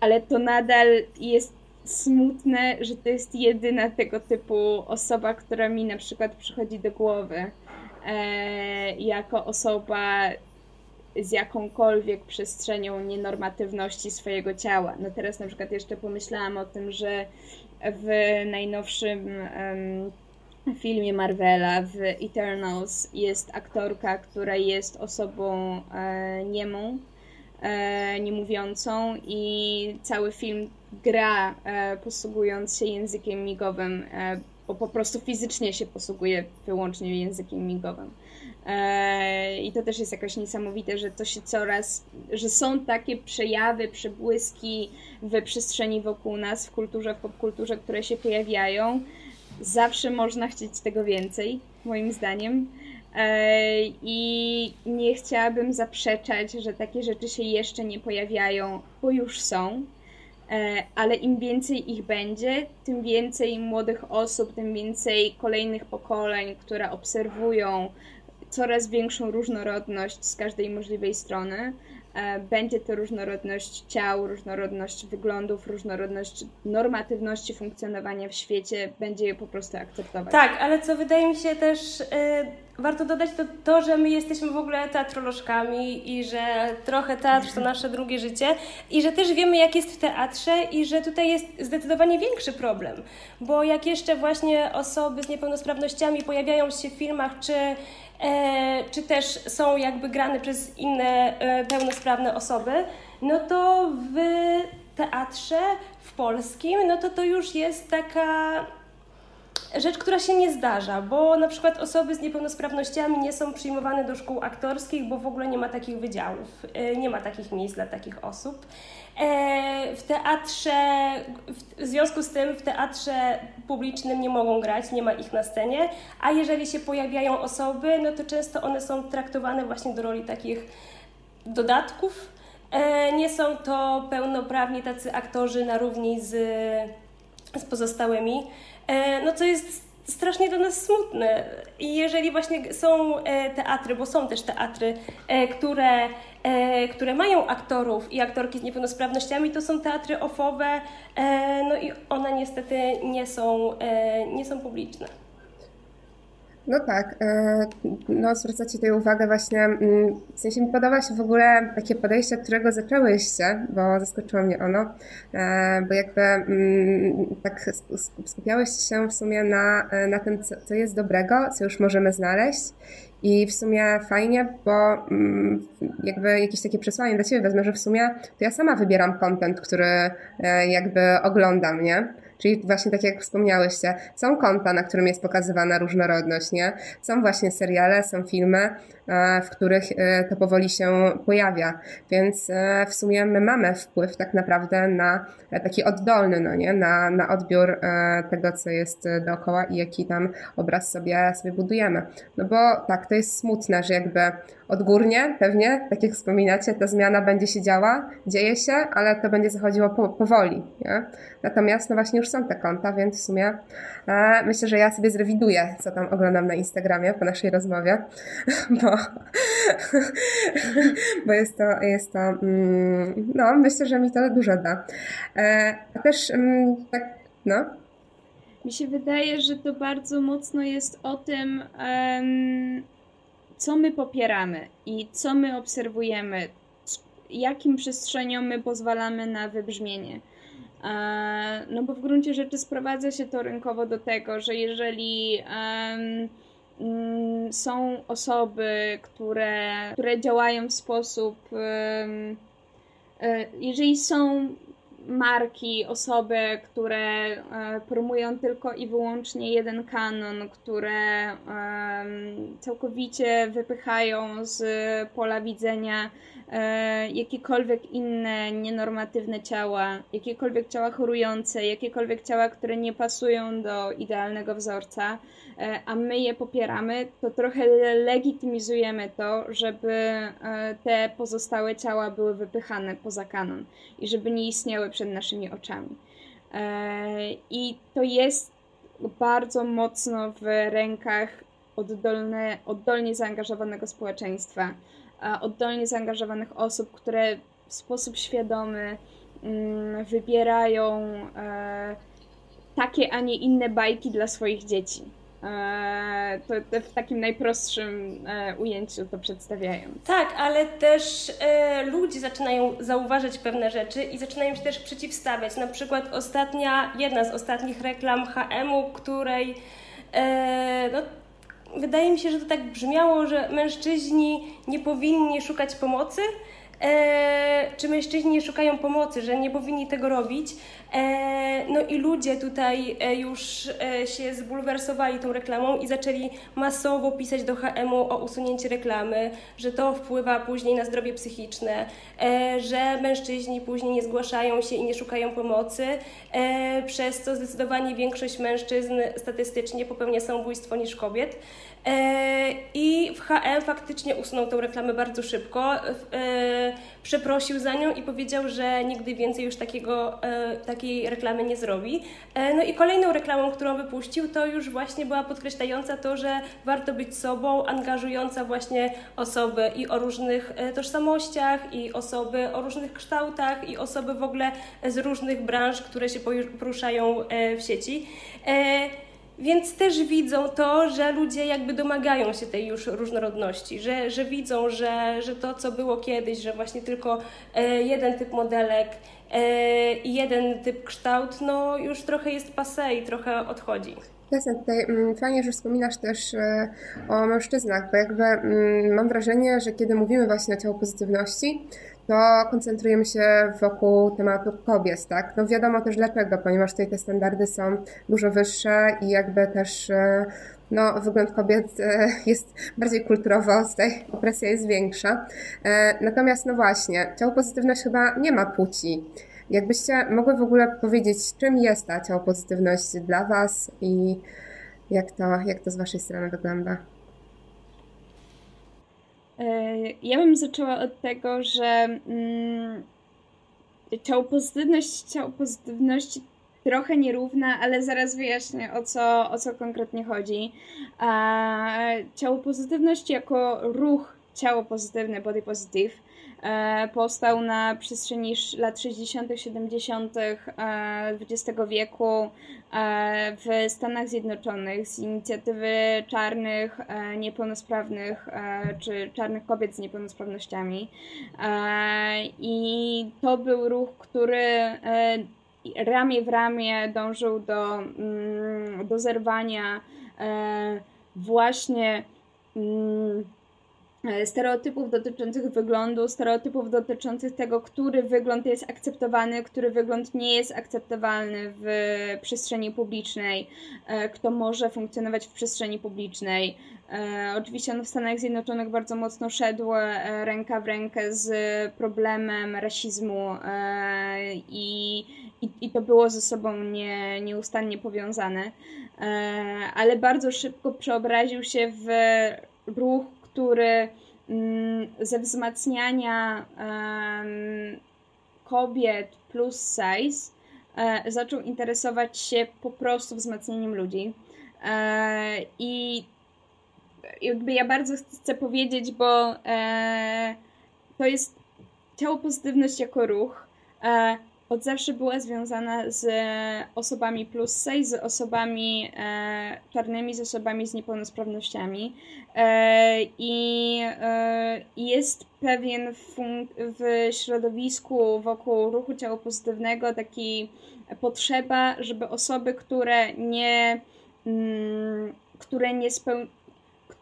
ale to nadal jest smutne, że to jest jedyna tego typu osoba, która mi na przykład przychodzi do głowy. E, jako osoba z jakąkolwiek przestrzenią nienormatywności swojego ciała. No teraz na przykład jeszcze pomyślałam o tym, że w najnowszym um, filmie Marvela, w Eternals, jest aktorka, która jest osobą e, niemą, e, niemówiącą i cały film gra e, posługując się językiem migowym, e, bo po prostu fizycznie się posługuje wyłącznie językiem migowym. E, I to też jest jakoś niesamowite, że to się coraz, że są takie przejawy, przebłyski w przestrzeni wokół nas, w kulturze, w popkulturze, które się pojawiają. Zawsze można chcieć tego więcej, moim zdaniem. E, I nie chciałabym zaprzeczać, że takie rzeczy się jeszcze nie pojawiają, bo już są. E, ale im więcej ich będzie, tym więcej młodych osób, tym więcej kolejnych pokoleń, które obserwują coraz większą różnorodność z każdej możliwej strony. E, będzie to różnorodność ciał, różnorodność wyglądów, różnorodność normatywności funkcjonowania w świecie, będzie je po prostu akceptować. Tak, ale co wydaje mi się też y, warto dodać to, to, że my jesteśmy w ogóle teatrolożkami i że trochę teatr to nasze drugie życie i że też wiemy, jak jest w teatrze i że tutaj jest zdecydowanie większy problem, bo jak jeszcze właśnie osoby z niepełnosprawnościami pojawiają się w filmach, czy e, czy też są jakby grane przez inne e, pełnosprawne osoby, no to w teatrze w polskim, no to to już jest taka rzecz, która się nie zdarza, bo na przykład osoby z niepełnosprawnościami nie są przyjmowane do szkół aktorskich, bo w ogóle nie ma takich wydziałów, e, nie ma takich miejsc dla takich osób. E, w teatrze, w związku z tym w teatrze publicznym nie mogą grać, nie ma ich na scenie, a jeżeli się pojawiają osoby, no to często one są traktowane właśnie do roli takich dodatków. E, nie są to pełnoprawni tacy aktorzy na równi z, z pozostałymi. E, no co jest strasznie dla nas smutne. I jeżeli właśnie są e, teatry, bo są też teatry, e, które, które mają aktorów i aktorki z niepełnosprawnościami, to są teatry ofowe, no i one niestety nie są, nie są publiczne. No tak, e, no zwracacie tutaj uwagę właśnie, mm, w sensie mi podoba się w ogóle takie podejście, od którego zaczęłyście, bo zaskoczyło mnie ono, e, bo jakby mm, tak skupiałyście się w sumie na, e, na tym, co, co jest dobrego, co już możemy znaleźć i w sumie fajnie, bo mm, jakby jakieś takie przesłanie dla Ciebie wezmę, że w sumie to ja sama wybieram content, który jakby oglądam, nie? Czyli właśnie tak jak wspomniałyście, są konta, na którym jest pokazywana różnorodność, nie? Są właśnie seriale, są filmy, e, w których e, to powoli się pojawia. Więc e, w sumie my mamy wpływ tak naprawdę na taki oddolny, no nie? Na, na odbiór tego, co jest dookoła i jaki tam obraz sobie, sobie budujemy. No bo tak, to jest smutne, że jakby odgórnie pewnie, tak jak wspominacie, ta zmiana będzie się działa, dzieje się, ale to będzie zachodziło po, powoli, nie? Natomiast no właśnie już są te konta, więc w sumie e, myślę, że ja sobie zrewiduję, co tam oglądam na Instagramie po naszej rozmowie, bo, bo jest to, jest to mm, no myślę, że mi to dużo da. E, a też mm, tak, no. Mi się wydaje, że to bardzo mocno jest o tym, um, co my popieramy i co my obserwujemy, jakim przestrzeniom my pozwalamy na wybrzmienie. No bo w gruncie rzeczy sprowadza się to rynkowo do tego, że jeżeli um, są osoby, które, które działają w sposób. Um, jeżeli są marki, osoby, które e, promują tylko i wyłącznie jeden kanon, które całkowicie wypychają z pola widzenia e, jakiekolwiek inne nienormatywne ciała, jakiekolwiek ciała chorujące, jakiekolwiek ciała, które nie pasują do idealnego wzorca, e, a my je popieramy, to trochę legitymizujemy to, żeby te pozostałe ciała były wypychane poza kanon i żeby nie istniały przed naszymi oczami. E, I to jest bardzo mocno w rękach oddolne, oddolnie zaangażowanego społeczeństwa, oddolnie zaangażowanych osób, które w sposób świadomy mm, wybierają e, takie, a nie inne bajki dla swoich dzieci. E, to, to, w takim najprostszym e, ujęciu to przedstawiają. Tak, ale też e, ludzie zaczynają zauważać pewne rzeczy i zaczynają się też przeciwstawiać. Na przykład ostatnia, jedna z ostatnich reklam HM-u, której e, no, wydaje mi się, że to tak brzmiało, że mężczyźni nie powinni szukać pomocy, e, czy mężczyźni nie szukają pomocy, że nie powinni tego robić. E, no i ludzie tutaj e, już e, się zbulwersowali tą reklamą i zaczęli masowo pisać do HM-u o usunięcie reklamy, że to wpływa później na zdrowie psychiczne, że mężczyźni później nie zgłaszają się i nie szukają pomocy, przez co zdecydowanie większość mężczyzn statystycznie popełnia samobójstwo niż kobiet. E, I w HM faktycznie usunął tę reklamę bardzo szybko, e, przeprosił za nią i powiedział, że nigdy więcej już takiego, e, takiej reklamy nie zrobi. No i kolejną reklamą, którą wypuścił, to już właśnie była podkreślająca to, że warto być sobą, angażująca właśnie osoby i o różnych tożsamościach, i osoby o różnych kształtach, i osoby w ogóle z różnych branż, które się poruszają w sieci. Więc też widzą to, że ludzie jakby domagają się tej już różnorodności, że, że widzą, że, że to, co było kiedyś, że właśnie tylko e, jeden typ modelek e, i jeden typ kształt, no już trochę jest passe i trochę odchodzi. Jasne, tutaj mm, fajnie, że wspominasz też e, o mężczyznach, bo jakby mm, mam wrażenie, że kiedy mówimy właśnie o ciało pozytywności, to koncentrujemy się wokół tematu kobiet, tak? No wiadomo też dlaczego, ponieważ tutaj te standardy są dużo wyższe i jakby też e, no, wygląd kobiet e, jest bardziej kulturowo, tutaj opresja jest większa. Natomiast no właśnie, ciało pozytywność chyba nie ma płci. Jakbyście mogły w ogóle powiedzieć, czym jest ta ciało pozytywność dla Was i jak to, jak to z Waszej strony wygląda? E, ja bym zaczęła od tego, że mm, ciało pozytywność, ciało pozytywności trochę nierówna, ale zaraz wyjaśnię o co, o co konkretnie chodzi. ciało pozytywność jako ruch ciało pozytywne, body positive, powstał na przestrzeni lat 60., 70. XX wieku e, w Stanach Zjednoczonych z inicjatywy czarnych e, niepełnosprawnych czy czarnych kobiet z niepełnosprawnościami. I to był ruch, który ramię w ramię dążył do, mm, do zerwania właśnie mm, E, stereotypów dotyczących wyglądu, stereotypów dotyczących tego, który wygląd jest akceptowany, który wygląd nie jest akceptowalny w przestrzeni publicznej, e, kto może funkcjonować w przestrzeni publicznej. E, oczywiście on w Stanach Zjednoczonych bardzo mocno szedł ręka w rękę z problemem rasizmu i, i, i to było ze sobą nie, nieustannie powiązane, ale bardzo szybko przeobraził się w ruch, który mm, ze wzmacniania kobiet plus size e, zaczął interesować się po prostu wzmacnianiem ludzi. E, I jakby ja bardzo chcę powiedzieć, bo e, to jest ciało pozytywność jako ruch od zawsze była związana z osobami plus size, z osobami e, czarnymi, z osobami z niepełnosprawnościami. E, i e, jest pewien w środowisku wokół ruchu ciała pozytywnego taki potrzeba, żeby osoby, które nie mm, które nie spełniają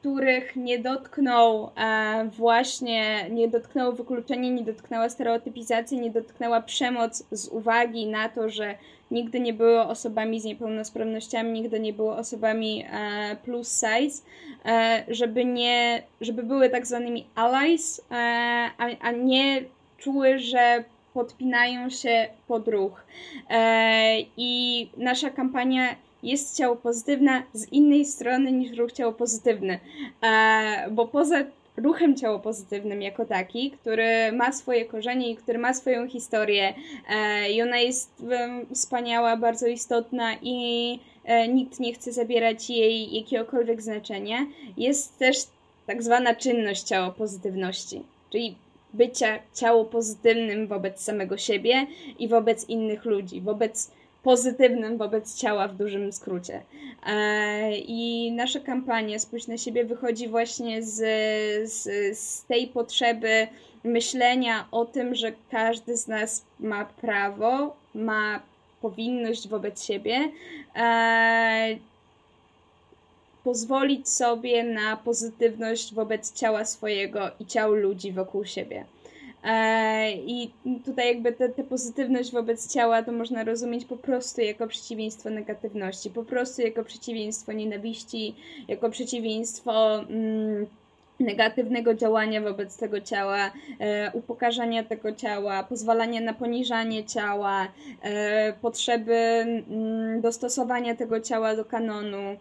których nie dotknął e, właśnie, nie dotknęło wykluczenie, nie dotknęła stereotypizacji, nie dotknęła przemoc z uwagi na to, że nigdy nie były osobami z niepełnosprawnościami, nigdy nie były osobami e, plus size, e, żeby nie, żeby były tak zwanymi allies, a, a nie czuły, że podpinają się pod ruch. I nasza kampania jest ciało pozytywne z innej strony niż ruch ciało pozytywny. E, bo poza ruchem ciało pozytywnym jako taki, który ma swoje korzenie i który ma swoją historię e, i ona jest wspaniała, bardzo istotna i e, nikt nie chce zabierać jej jakiegokolwiek znaczenia, jest też tak zwana czynność ciało pozytywności, czyli bycia ciało pozytywnym wobec samego siebie i wobec innych ludzi, wobec pozytywnym wobec ciała w dużym skrócie. E, I nasza kampania Spójrz na siebie wychodzi właśnie z, z, z tej potrzeby myślenia o tym, że każdy z nas ma prawo, ma powinność wobec siebie e, pozwolić sobie na pozytywność wobec ciała swojego i ciał ludzi wokół siebie. E, I tutaj jakby tę pozytywność wobec ciała to można rozumieć po prostu jako przeciwieństwo negatywności, po prostu jako przeciwieństwo nienawiści, jako przeciwieństwo mm, negatywnego działania wobec tego ciała, e, upokarzania tego ciała, pozwalania na poniżanie ciała, e, potrzeby mm, dostosowania tego ciała do kanonu,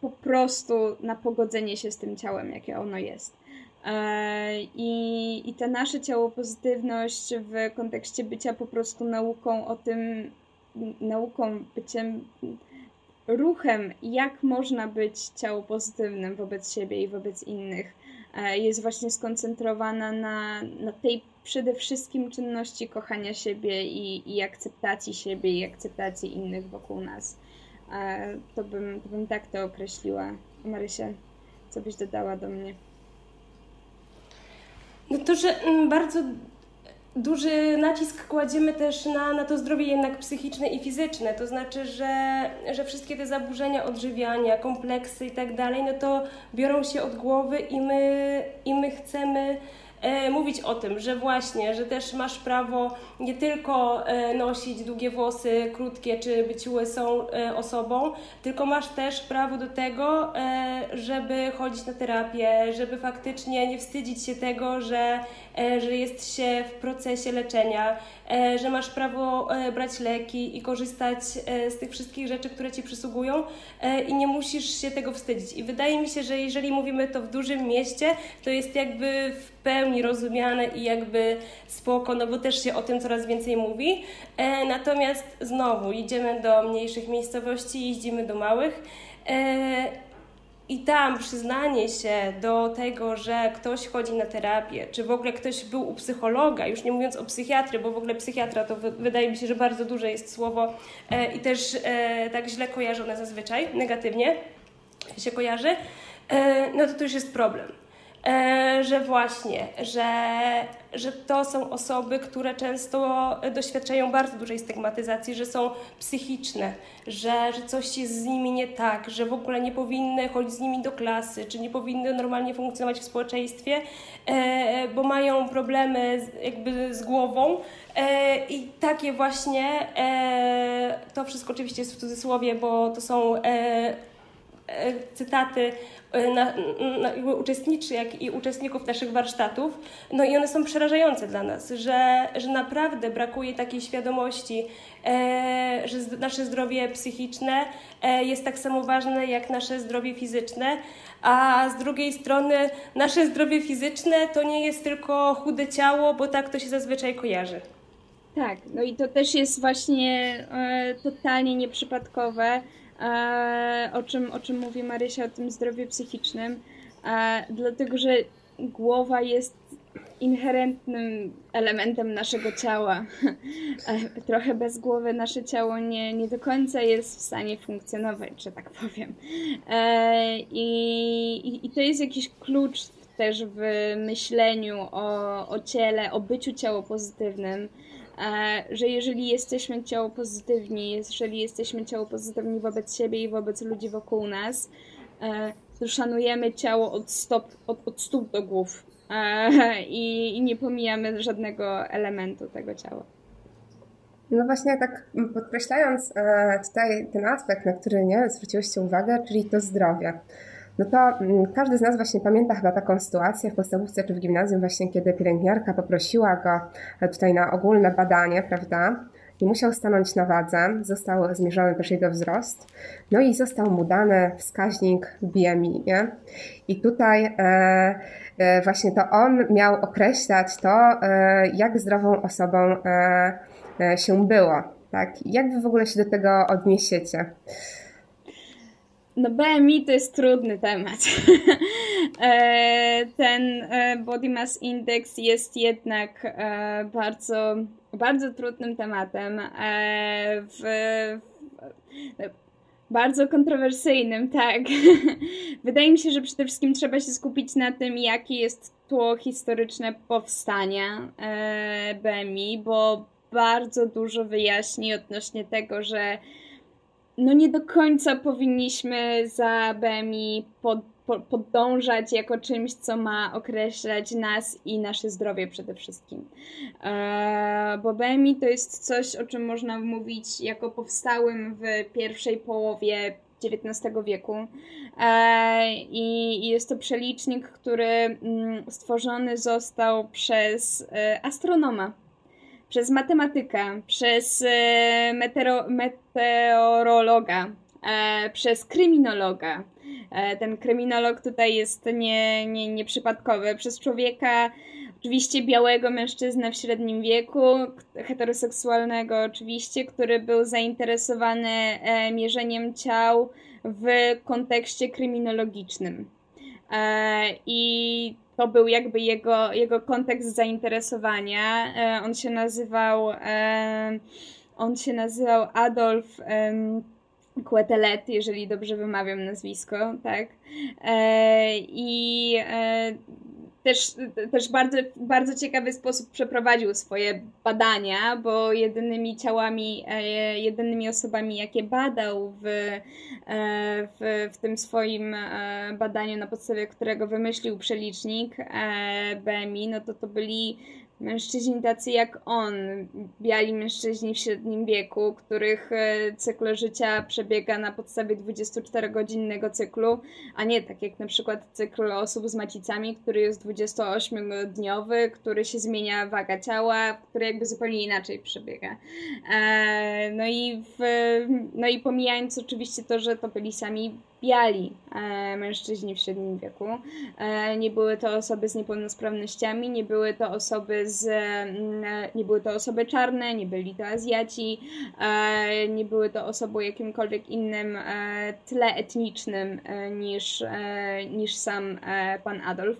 po prostu na pogodzenie się z tym ciałem, jakie ono jest. E, I, I ta nasze ciało pozytywność w kontekście bycia po prostu nauką o tym, nauką, byciem ruchem, jak można być ciało pozytywnym wobec siebie i wobec innych, e, jest właśnie skoncentrowana na, na tej przede wszystkim czynności kochania siebie i, i akceptacji siebie i akceptacji innych wokół nas. To bym, to bym tak to określiła. Marysia, co byś dodała do mnie? No to, że mm, bardzo duży nacisk kładziemy też na, na to zdrowie jednak psychiczne i fizyczne. To znaczy, że, że wszystkie te zaburzenia odżywiania, kompleksy i tak dalej, no to biorą się od głowy i my, i my chcemy mówić o tym, że właśnie, że też masz prawo nie tylko e, nosić długie włosy, krótkie, czy być łysą e, osobą, tylko masz też prawo do tego, e, żeby chodzić na terapię, żeby faktycznie nie wstydzić się tego, że, e, że jest się w procesie leczenia, e, że masz prawo e, brać leki i korzystać e, z tych wszystkich rzeczy, które ci przysługują e, i nie musisz się tego wstydzić. I wydaje mi się, że jeżeli mówimy to w dużym mieście, to jest jakby w pełni rozumiane i jakby spoko, no bo też się o tym coraz więcej mówi. E, natomiast znowu idziemy do mniejszych miejscowości, jeździmy do małych. I tam przyznanie się do tego, że ktoś chodzi na terapię, czy w ogóle ktoś był u psychologa, już nie mówiąc o psychiatry, bo w ogóle psychiatra to wydaje mi się, że bardzo duże jest słowo e, i też e, tak źle kojarzone zazwyczaj, negatywnie się kojarzy, e, no to to już jest problem. E, że właśnie, że, że to są osoby, które często doświadczają bardzo dużej stygmatyzacji, że są psychiczne, że, że coś jest z nimi nie tak, że w ogóle nie powinny chodzić z nimi do klasy, czy nie powinny normalnie funkcjonować w społeczeństwie, e, bo mają problemy jakby z głową. E, I takie właśnie, to wszystko oczywiście jest w cudzysłowie, bo to są cytaty E, na, na, uczestniczy, jak i uczestników naszych warsztatów. No i one są przerażające dla nas, że, że naprawdę brakuje takiej świadomości, e, że nasze zdrowie psychiczne e, jest tak samo ważne jak nasze zdrowie fizyczne, a z drugiej strony nasze zdrowie fizyczne to nie jest tylko chude ciało, bo tak to się zazwyczaj kojarzy. Tak, no i to też jest właśnie e, totalnie nieprzypadkowe, o czym, o czym mówi Marysia, o tym zdrowiu psychicznym, e, dlatego że głowa jest inherentnym elementem naszego ciała. E, trochę bez głowy nasze ciało nie, nie do końca jest w stanie funkcjonować, że tak powiem. I, i to jest jakiś klucz też w myśleniu o, o ciele, o byciu ciało pozytywnym E, że jeżeli jesteśmy ciało pozytywni, jeżeli jesteśmy ciało pozytywni wobec siebie i wobec ludzi wokół nas, e, to szanujemy ciało od, stop, od, od stóp do głów e, i, i nie pomijamy żadnego elementu tego ciała. No właśnie tak podkreślając tutaj ten aspekt, na który nie zwróciłyście uwagę, czyli to zdrowie no to mm, każdy z nas właśnie pamięta chyba taką sytuację w podstawówce czy w gimnazjum właśnie, kiedy pielęgniarka poprosiła go e, tutaj na ogólne badanie, prawda? I musiał stanąć na wadze, został zmierzony też jego wzrost, no i został mu dany wskaźnik BMI, nie? I tutaj e, e, właśnie to on miał określać to, e, jak zdrową osobą e, e, się było, tak? Jak wy w ogóle się do tego odniesiecie? No BMI to jest trudny temat. E, ten e, Body Mass Index jest jednak e, bardzo, bardzo trudnym tematem. W, bardzo kontrowersyjnym, tak. Wydaje mi się, że przede wszystkim trzeba się skupić na tym, jakie jest tło historyczne powstania BMI, bo bardzo dużo wyjaśni odnośnie tego, że no nie do końca powinniśmy za BMI pod, pod, podążać jako czymś, co ma określać nas i nasze zdrowie przede wszystkim. E, bo BMI to jest coś, o czym można mówić jako powstałym w pierwszej połowie XIX wieku. E, I jest to przelicznik, który mm, stworzony został przez e, astronoma przez matematyka, przez e, meteorologa, e, przez kryminologa. E, ten kryminolog tutaj jest nie, nie, nieprzypadkowy. Przez człowieka, oczywiście białego mężczyznę w średnim wieku, heteroseksualnego oczywiście, który był zainteresowany mierzeniem ciał w kontekście kryminologicznym. I to był jakby jego, jego kontekst zainteresowania. E, on się nazywał, e, on się nazywał Adolf Quetelet, jeżeli dobrze wymawiam nazwisko, tak. E, I też, też bardzo, bardzo ciekawy sposób przeprowadził swoje badania, bo jedynymi ciałami, e, jedynymi osobami, jakie badał w, e, w, w tym swoim e, badaniu, na podstawie którego wymyślił przelicznik BMI, no to to byli Mężczyźni tacy jak on, biali mężczyźni w średnim wieku, których e, cykl życia przebiega na podstawie 24-godzinnego cyklu, a nie tak jak na przykład cykl osób z macicami, który jest 28-dniowy, który się zmienia waga ciała, który jakby zupełnie inaczej przebiega. E, no i, w, no i pomijając oczywiście to, że to byli sami biali e, mężczyźni w średnim wieku. E, nie były to osoby z niepełnosprawnościami, nie były to osoby z, mm, e, nie były to osoby czarne, nie byli to Azjaci, e, nie były to osoby o jakimkolwiek innym e, tle etnicznym e, niż, niż sam pan Adolf,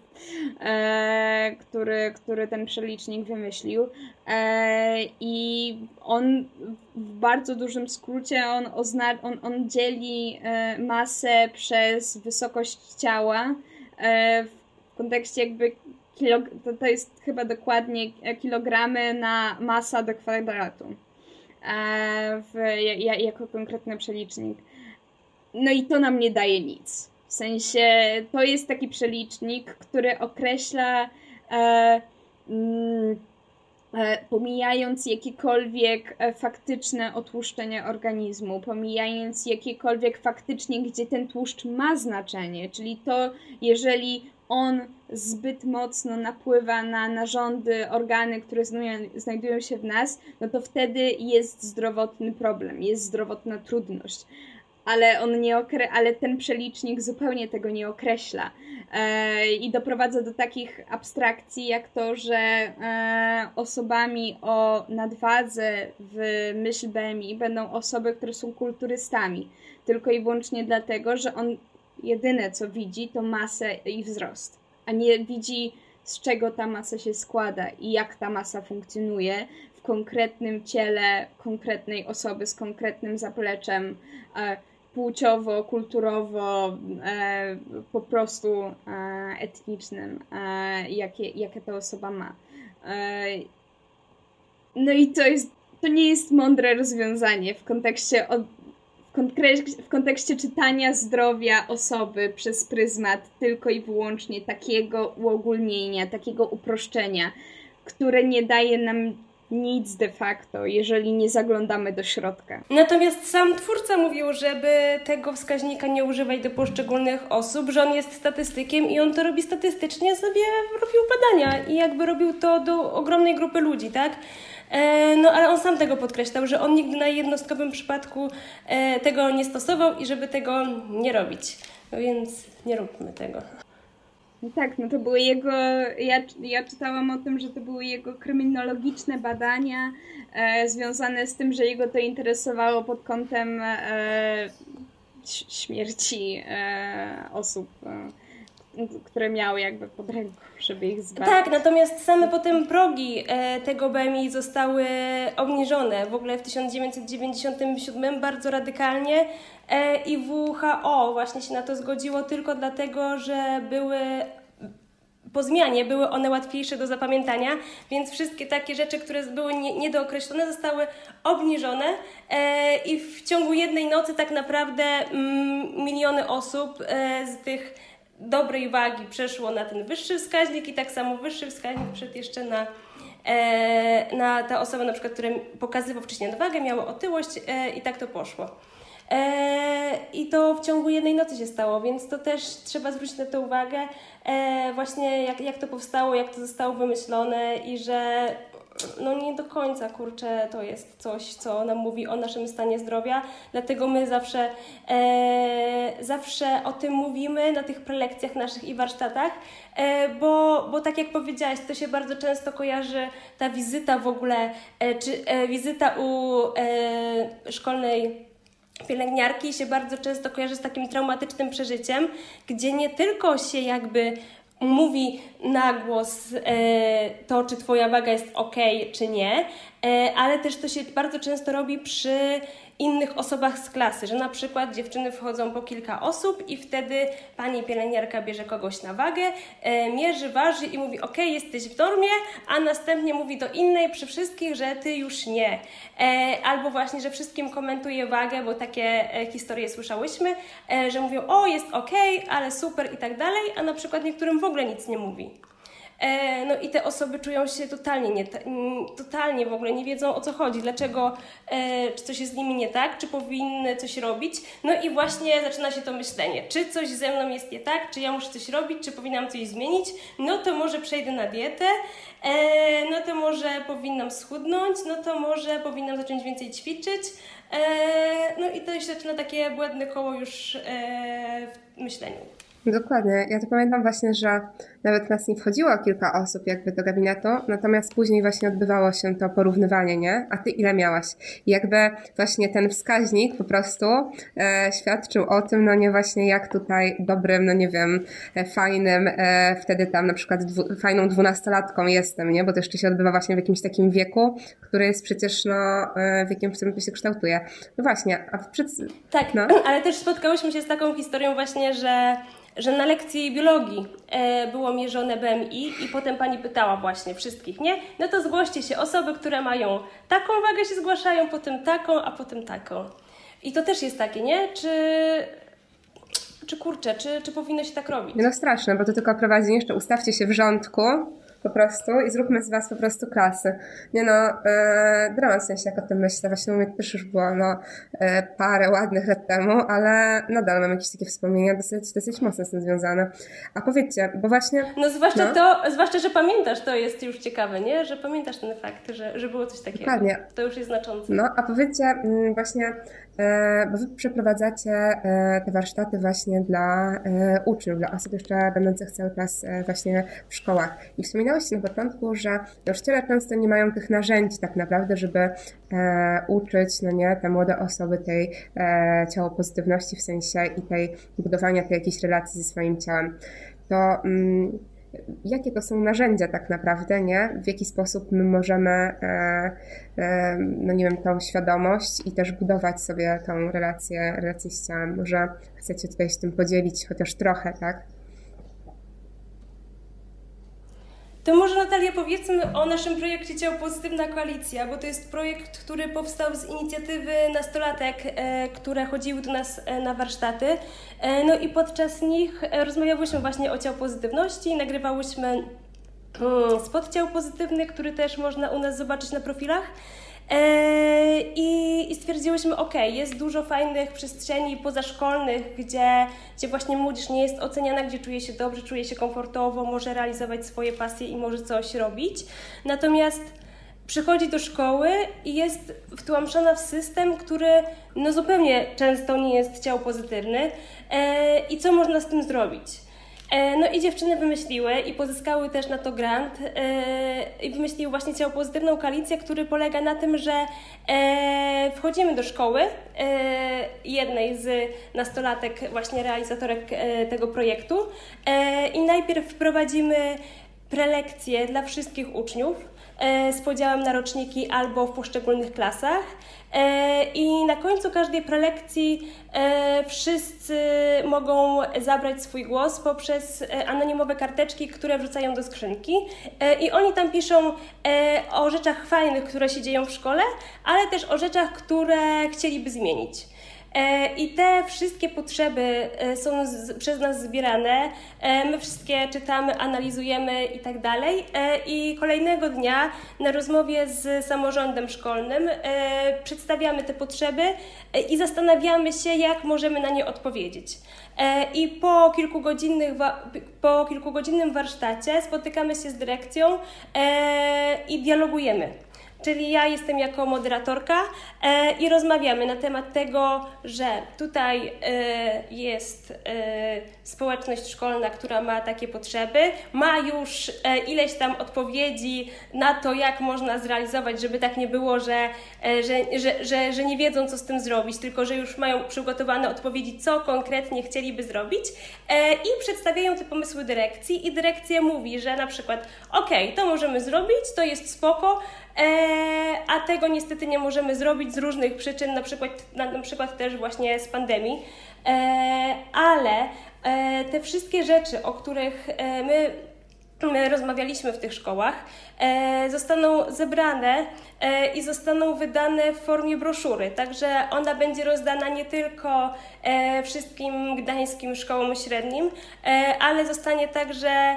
który, który ten przelicznik wymyślił. I on w bardzo dużym skrócie on, ozna- on, on dzieli masę przez wysokość ciała w kontekście jakby kilo, to, to jest chyba dokładnie kilogramy na masa do kwadratu e, w, jako konkretny przelicznik. No i to nam nie daje nic. W sensie to jest taki przelicznik, który określa e, mm, e, pomijając jakiekolwiek e, faktyczne otłuszczenie organizmu, pomijając jakiekolwiek faktycznie, gdzie ten tłuszcz ma znaczenie, czyli to, jeżeli on zbyt mocno napływa na narządy, organy, które znajdują się w nas, no to wtedy jest zdrowotny problem, jest zdrowotna trudność. Ale on nie okre- ale ten przelicznik zupełnie tego nie określa. E, I doprowadza do takich abstrakcji, jak to, że e, osobami o nadwadze w myśl BMI będą osoby, które są kulturystami. Tylko i wyłącznie dlatego, że on jedyne co widzi to masę i wzrost, a nie widzi z czego ta masa się składa i jak ta masa funkcjonuje w konkretnym ciele konkretnej osoby z konkretnym zapleczem e, płciowo, kulturowo, e, po prostu e, etnicznym, e, jakie, jakie ta osoba ma. E, no i to jest, to nie jest mądre rozwiązanie w kontekście od, w kontekście czytania zdrowia osoby przez pryzmat tylko i wyłącznie takiego uogólnienia, takiego uproszczenia, które nie daje nam nic de facto, jeżeli nie zaglądamy do środka. Natomiast sam twórca mówił, żeby tego wskaźnika nie używać do poszczególnych osób, że on jest statystykiem i on to robi statystycznie, sobie robił badania i jakby robił to do ogromnej grupy ludzi, tak? E, no ale on sam tego podkreślał, że on nigdy na jednostkowym przypadku e, tego nie stosował i żeby tego nie robić. No więc nie róbmy tego. No tak, no to były jego, ja, ja czytałam o tym, że to były jego kryminologiczne badania e, związane z tym, że jego to interesowało pod kątem e, śmierci e, osób, e, które miały jakby pod ręką żeby ich zbadać. Tak, natomiast same potem progi e, tego BMI zostały obniżone w ogóle w 1997 bardzo radykalnie i WHO właśnie się na to zgodziło tylko dlatego, że były po zmianie były one łatwiejsze do zapamiętania, więc wszystkie takie rzeczy, które były nie, niedookreślone, zostały obniżone e, i w ciągu jednej nocy tak naprawdę mm, miliony osób e, z tych dobrej wagi przeszło na ten wyższy wskaźnik i tak samo wyższy wskaźnik przed jeszcze na, e, na te osoby, na przykład, które pokazywał wcześniej nadwagę, miały otyłość e, i tak to poszło. E, I to w ciągu jednej nocy się stało, więc to też trzeba zwrócić na to uwagę, e, właśnie jak, jak to powstało, jak to zostało wymyślone i że no nie do końca, kurczę, to jest coś, co nam mówi o naszym stanie zdrowia, dlatego my zawsze, e, zawsze o tym mówimy na tych prelekcjach naszych i warsztatach, e, bo, bo tak jak powiedziałaś, to się bardzo często kojarzy ta wizyta w ogóle, e, czy e, wizyta u szkolnej pielęgniarki się bardzo często kojarzy z takim traumatycznym przeżyciem, gdzie nie tylko się jakby mówi na głos e, to, czy Twoja waga jest ok, czy nie, ale też to się bardzo często robi przy innych osobach z klasy, że na przykład dziewczyny wchodzą po kilka osób i wtedy pani pielęgniarka bierze kogoś na wagę, e, mierzy, waży i mówi ok, jesteś w normie, a następnie mówi do innej przy wszystkich, że ty już nie. E, albo właśnie, że wszystkim komentuje wagę, bo takie e, historie słyszałyśmy, e, że mówią o jest ok, ale super i tak dalej, a na przykład niektórym w ogóle nic nie mówi. E, no i te osoby czują się totalnie, nie, totalnie w ogóle nie wiedzą o co chodzi, dlaczego, e, czy coś jest z nimi nie tak, czy powinny coś robić. No i właśnie zaczyna się to myślenie, czy coś ze mną jest nie tak, czy ja muszę coś robić, czy powinnam coś zmienić. No to może przejdę na dietę, e, no to może powinnam schudnąć, no to może powinnam zacząć więcej ćwiczyć. No i to się zaczyna takie błędne koło już w myśleniu. Dokładnie. Ja to pamiętam właśnie, że nawet nas nie wchodziło kilka osób jakby do gabinetu, natomiast później właśnie odbywało się to porównywanie, nie? A ty ile miałaś? I jakby właśnie ten wskaźnik po prostu e, świadczył o tym, no nie właśnie jak tutaj dobrym, no nie wiem, e, fajnym, e, wtedy tam na przykład dwu, fajną dwunastolatką jestem, nie? Bo to jeszcze się odbywa właśnie w jakimś takim wieku, który jest przecież no e, wiekiem, w którym to się kształtuje. No właśnie, a przed... Tak, no. ale też spotkałyśmy się z taką historią właśnie, że że na lekcji biologii e, było mierzone BMI i potem pani pytała właśnie wszystkich, nie? No to zgłoście się, osoby, które mają taką wagę się zgłaszają, potem taką, a potem taką. I to też jest takie, nie? Czy, czy kurczę, czy, czy powinno się tak robić? No straszne, bo to tylko prowadzi jeszcze ustawcie się w rządku, po prostu i zróbmy z was po prostu klasy. Nie no, e, dramat w sensie jak o tym myślę, właśnie u mnie też już było no, e, parę ładnych lat temu, ale nadal mam jakieś takie wspomnienia dosyć, dosyć mocno z tym związane. A powiedzcie, bo właśnie... No zwłaszcza no. to, zwłaszcza, że pamiętasz, to jest już ciekawe, nie? Że pamiętasz ten fakt, że, że było coś takiego. Dokładnie. To już jest znaczące. No, a powiedzcie mm, właśnie, bo wy przeprowadzacie e, te warsztaty właśnie dla e, uczniów, dla osób jeszcze będących cały czas e, właśnie w szkołach. I wspomniałaś na początku, że nauczyciele często nie mają tych narzędzi tak naprawdę, żeby e, uczyć, no nie, te młode osoby tej e, ciałopozytywności w sensie i tej budowania tej jakiejś relacji ze swoim ciałem. To mm, jakie to są narzędzia tak naprawdę, nie? W jaki sposób my możemy, e, e, no nie wiem, tą świadomość i też budować sobie tą relację, relację z ciałem. Może chcecie tutaj się tym podzielić chociaż trochę, tak? To może Natalia powiedzmy o naszym projekcie Ciało Pozytywna Koalicja, bo to jest projekt, który powstał z inicjatywy nastolatek, e, które chodziły do nas e, na warsztaty. E, no i podczas nich rozmawiałyśmy właśnie o ciało pozytywności, nagrywałyśmy mm, spot ciał pozytywny, który też można u nas zobaczyć na profilach. E, I, I stwierdziłyśmy, ok, jest dużo fajnych przestrzeni pozaszkolnych, gdzie, gdzie właśnie młodzież nie jest oceniana, gdzie czuje się dobrze, czuje się komfortowo, może realizować swoje pasje i może coś robić. Natomiast przychodzi do szkoły i jest wtłamszona w system, który no zupełnie często nie jest ciało pozytywny. E, I co można z tym zrobić? E, no i dziewczyny wymyśliły i pozyskały też na to grant e, i wymyśliły właśnie ciało pozytywną koalicję, który polega na tym, że e, wchodzimy do szkoły jednej z nastolatek, właśnie realizatorek tego projektu i najpierw wprowadzimy prelekcje dla wszystkich uczniów z podziałem na roczniki albo w poszczególnych klasach. E, I na końcu każdej prelekcji e, wszyscy mogą zabrać swój głos poprzez e, anonimowe karteczki, które wrzucają do skrzynki. I oni tam piszą o rzeczach fajnych, które się dzieją w szkole, ale też o rzeczach, które chcieliby zmienić. E, I te wszystkie potrzeby e, są z, przez nas zbierane. E, my wszystkie czytamy, analizujemy i tak dalej. I kolejnego dnia na rozmowie z samorządem szkolnym przedstawiamy te potrzeby i zastanawiamy się, jak możemy na nie odpowiedzieć. I po, kilkugodzinnych, po kilkugodzinnym warsztacie spotykamy się z dyrekcją i dialogujemy. Czyli ja jestem jako moderatorka e, i rozmawiamy na temat tego, że tutaj e, jest e, społeczność szkolna, która ma takie potrzeby, ma już e, ileś tam odpowiedzi na to, jak można zrealizować, żeby tak nie było, że, e, że, że, że, że nie wiedzą, co z tym zrobić, tylko że już mają przygotowane odpowiedzi, co konkretnie chcieliby zrobić e, i przedstawiają te pomysły dyrekcji i dyrekcja mówi, że na przykład ok, to możemy zrobić, to jest spoko, a tego niestety nie możemy zrobić z różnych przyczyn, na przykład, na, przykład też właśnie z pandemii. Ale te wszystkie rzeczy, o których my my rozmawialiśmy w tych szkołach, e, zostaną zebrane e, i zostaną wydane w formie broszury. Także ona będzie rozdana nie tylko e, wszystkim gdańskim szkołom średnim, ale zostanie także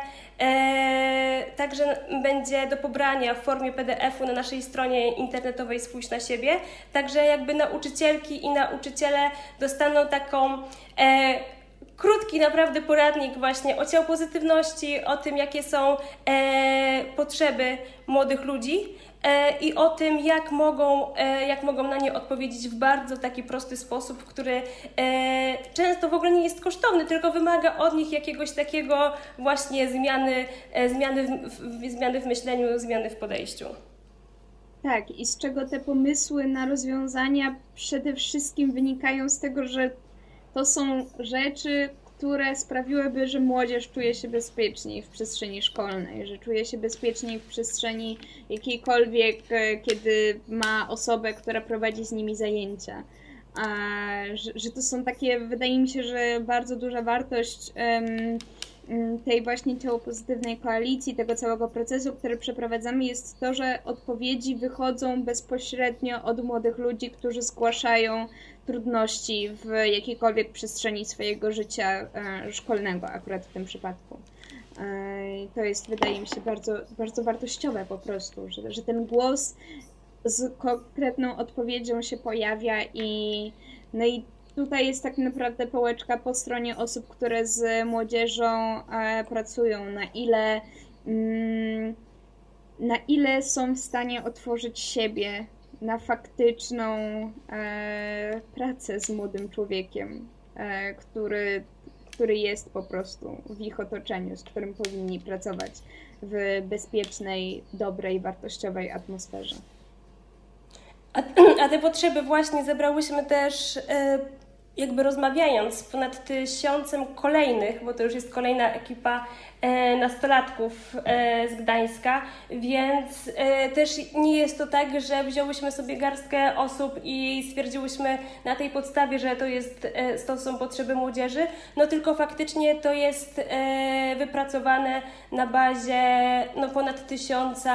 Także będzie do pobrania w formie PDF-u na naszej stronie internetowej Spójrz na siebie. Także jakby nauczycielki i nauczyciele dostaną taką krótki naprawdę poradnik właśnie o ciał pozytywności, o tym, jakie są e, potrzeby młodych ludzi e, i o tym, jak mogą, e, jak mogą na nie odpowiedzieć w bardzo taki prosty sposób, który e, często w ogóle nie jest kosztowny, tylko wymaga od nich jakiegoś takiego właśnie zmiany, e, zmiany, w, zmiany w myśleniu, zmiany w podejściu. Tak, i z czego te pomysły na rozwiązania przede wszystkim wynikają z tego, że to są rzeczy, które sprawiłyby, że młodzież czuje się bezpieczniej w przestrzeni szkolnej, że czuje się bezpieczniej w przestrzeni jakiejkolwiek, e, kiedy ma osobę, która prowadzi z nimi zajęcia. A, że, że to są takie, wydaje mi się, że bardzo duża wartość um, tej właśnie ciałopozytywnej koalicji, tego całego procesu, który przeprowadzamy, jest to, że odpowiedzi wychodzą bezpośrednio od młodych ludzi, którzy zgłaszają trudności w jakiejkolwiek przestrzeni swojego życia e, szkolnego, akurat w tym przypadku. E, to jest, wydaje mi się, bardzo, bardzo wartościowe po prostu, że, że ten głos z konkretną odpowiedzią się pojawia i no i tutaj jest tak naprawdę połeczka po stronie osób, które z młodzieżą e, pracują, na ile mm, na ile są w stanie otworzyć siebie na faktyczną e, pracę z młodym człowiekiem, e, który, który jest po prostu w ich otoczeniu, z którym powinni pracować w bezpiecznej, dobrej, wartościowej atmosferze. A, a te potrzeby właśnie zebrałyśmy też jakby rozmawiając ponad tysiącem kolejnych, bo to już jest kolejna ekipa nastolatków e, z Gdańska, więc e, też nie jest to tak, że wzięłyśmy sobie garstkę osób i stwierdziłyśmy na tej podstawie, że to, jest, to są potrzeby młodzieży, no tylko faktycznie to jest wypracowane na bazie no, ponad tysiąca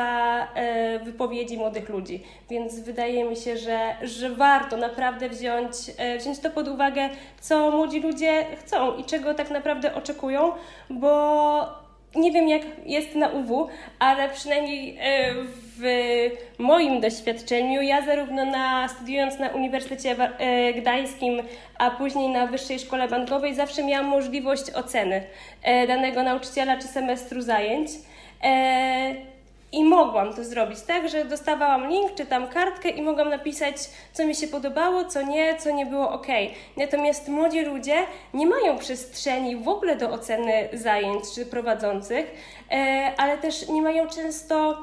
wypowiedzi młodych ludzi, więc wydaje mi się, że, że warto naprawdę wziąć, wziąć to pod uwagę, co młodzi ludzie chcą i czego tak naprawdę oczekują, bo nie wiem jak jest na UW, ale przynajmniej e, w moim doświadczeniu, ja zarówno na, studiując na Uniwersytecie e, Gdańskim, a później na Wyższej Szkole Bankowej, zawsze miałam możliwość oceny e, danego nauczyciela czy semestru zajęć. I mogłam to zrobić, tak, że dostawałam link, czy tam kartkę i mogłam napisać, co mi się podobało, co nie, co nie było ok. Natomiast młodzi ludzie nie mają przestrzeni w ogóle do oceny zajęć czy prowadzących, e, ale też nie mają często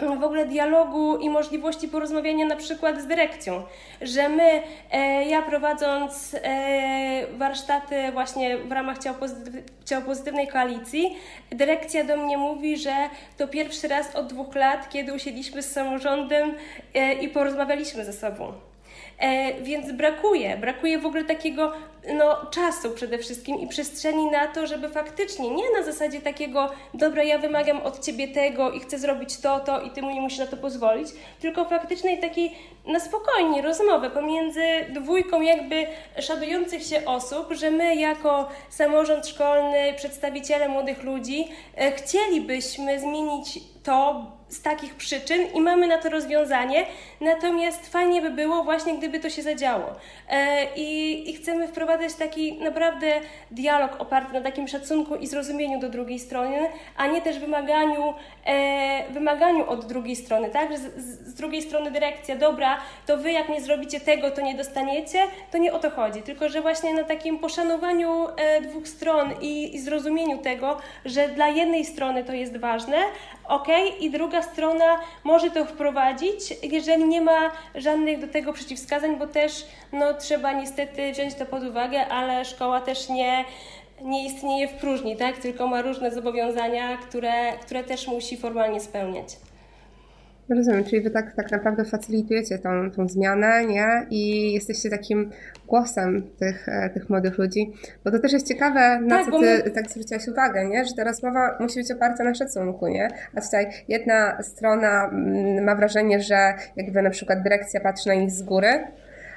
w ogóle dialogu i możliwości porozmawiania na przykład z dyrekcją, że my, e, ja prowadząc e, warsztaty właśnie w ramach ciało, pozytywnej koalicji, dyrekcja do mnie mówi, że to pierwszy raz od dwóch lat, kiedy usiedliśmy z samorządem e, i porozmawialiśmy ze sobą. E, więc brakuje, brakuje w ogóle takiego no, czasu przede wszystkim i przestrzeni na to, żeby faktycznie nie na zasadzie takiego, dobra, ja wymagam od ciebie tego i chcę zrobić to, to i ty mu nie musisz na to pozwolić, tylko faktycznej takiej na spokojnie rozmowy pomiędzy dwójką jakby szanujących się osób, że my jako samorząd szkolny, przedstawiciele młodych ludzi e, chcielibyśmy zmienić to z takich przyczyn i mamy na to rozwiązanie, natomiast fajnie by było właśnie, gdyby to się zadziało. E, I, i chcemy wprowadzać taki naprawdę dialog oparty na takim szacunku i zrozumieniu do drugiej strony, a nie też wymaganiu, e, wymaganiu od drugiej strony, tak? Z, z drugiej strony dyrekcja, dobra, to wy jak nie zrobicie tego, to nie dostaniecie, to nie o to chodzi, tylko że właśnie na takim poszanowaniu e, dwóch stron i, i zrozumieniu tego, że dla jednej strony to jest ważne, ok, i druga strona może to wprowadzić, jeżeli nie ma żadnych do tego przeciwwskazań, bo też no, trzeba niestety wziąć to pod uwagę, ale szkoła też nie, nie istnieje w próżni, tak? tylko ma różne zobowiązania, które, które też musi formalnie spełniać. Rozumiem, czyli wy tak, tak naprawdę facilitujecie tą, tą zmianę, nie? I jesteście takim głosem tych, e, tych młodych ludzi. Bo to też jest ciekawe, na tak, co ty my... tak zwróciłaś uwagę, nie? Że ta rozmowa musi być oparta na szacunku, nie? A tutaj jedna strona mm, ma wrażenie, że jakby na przykład dyrekcja patrzy na nich z góry,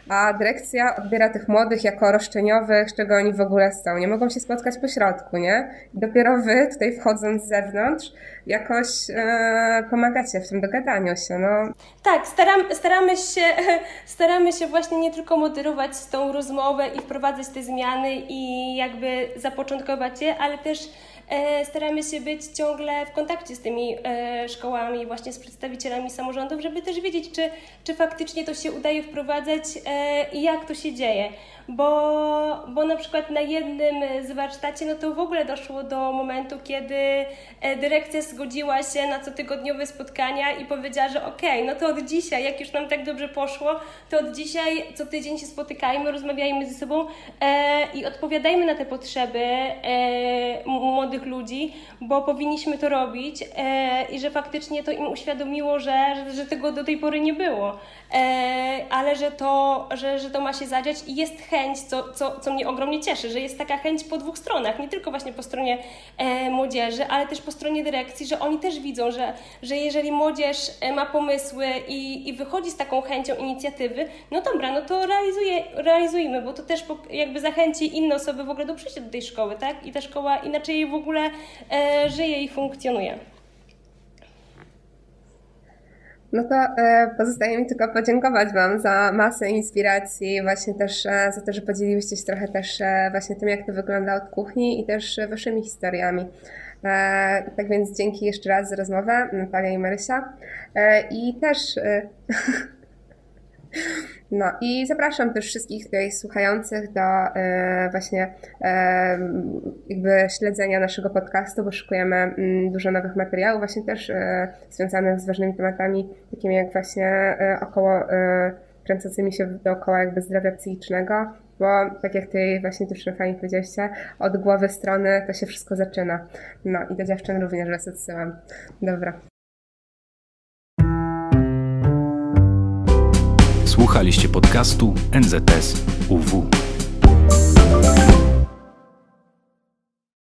a dyrekcja odbiera tych młodych jako roszczeniowych, z czego oni w ogóle są. Nie mogą się spotkać po środku, nie? Dopiero wy, tutaj wchodząc z zewnątrz, jakoś e, pomagacie w tym dogadaniu się, no. Tak, staram, staramy, się, staramy się właśnie nie tylko moderować tą rozmowę i wprowadzać te zmiany i jakby zapoczątkować je, ale też staramy się być ciągle w kontakcie z tymi e, szkołami, właśnie z przedstawicielami samorządów, żeby też wiedzieć, czy, czy faktycznie to się udaje wprowadzać e, i jak to się dzieje. Bo, bo na przykład na jednym z warsztacie no to w ogóle doszło do momentu, kiedy e, dyrekcja zgodziła się na cotygodniowe spotkania i powiedziała, że okej, okay, no to od dzisiaj, jak już nam tak dobrze poszło, to od dzisiaj co tydzień się spotykajmy, rozmawiajmy ze sobą e, i odpowiadajmy na te potrzeby e, młodych ludzi, bo powinniśmy to robić e, i że faktycznie to im uświadomiło, że, że, tego do tej pory nie było, e, ale że to, że, że to ma się zadziać i jest chęć chęć, co, co, co mnie ogromnie cieszy, że jest taka chęć po dwóch stronach, nie tylko właśnie po stronie e, młodzieży, ale też po stronie dyrekcji, że oni też widzą, że, że jeżeli młodzież e, ma pomysły i, i wychodzi z taką chęcią inicjatywy, no dobra, no to realizuje, realizujmy, bo to też jakby zachęci inne osoby w ogóle do przyjścia do tej szkoły, tak? I ta szkoła inaczej w ogóle e, żyje i funkcjonuje. No to e, pozostaje mi tylko podziękować Wam za masę inspiracji, właśnie też e, za to, że podzieliłyście się trochę też e, właśnie tym, jak to wygląda od kuchni i też Waszymi historiami. Tak więc dzięki jeszcze raz za rozmowę, Natalia i Marysia. I też No i zapraszam też wszystkich tutaj słuchających do e, właśnie e, jakby śledzenia naszego podcastu, bo szykujemy m, mm, dużo nowych materiałów właśnie też e, związanych z ważnymi tematami, takimi jak właśnie e, około e, kręcącymi się dookoła jakby zdrowia psychicznego, bo tak jak ty właśnie dziewczyny fajnie powiedzieliście, od głowy strony to się wszystko zaczyna. No i do dziewczyn również was odsyłam. Dobra. Słuchaliście podcastu NZS UW.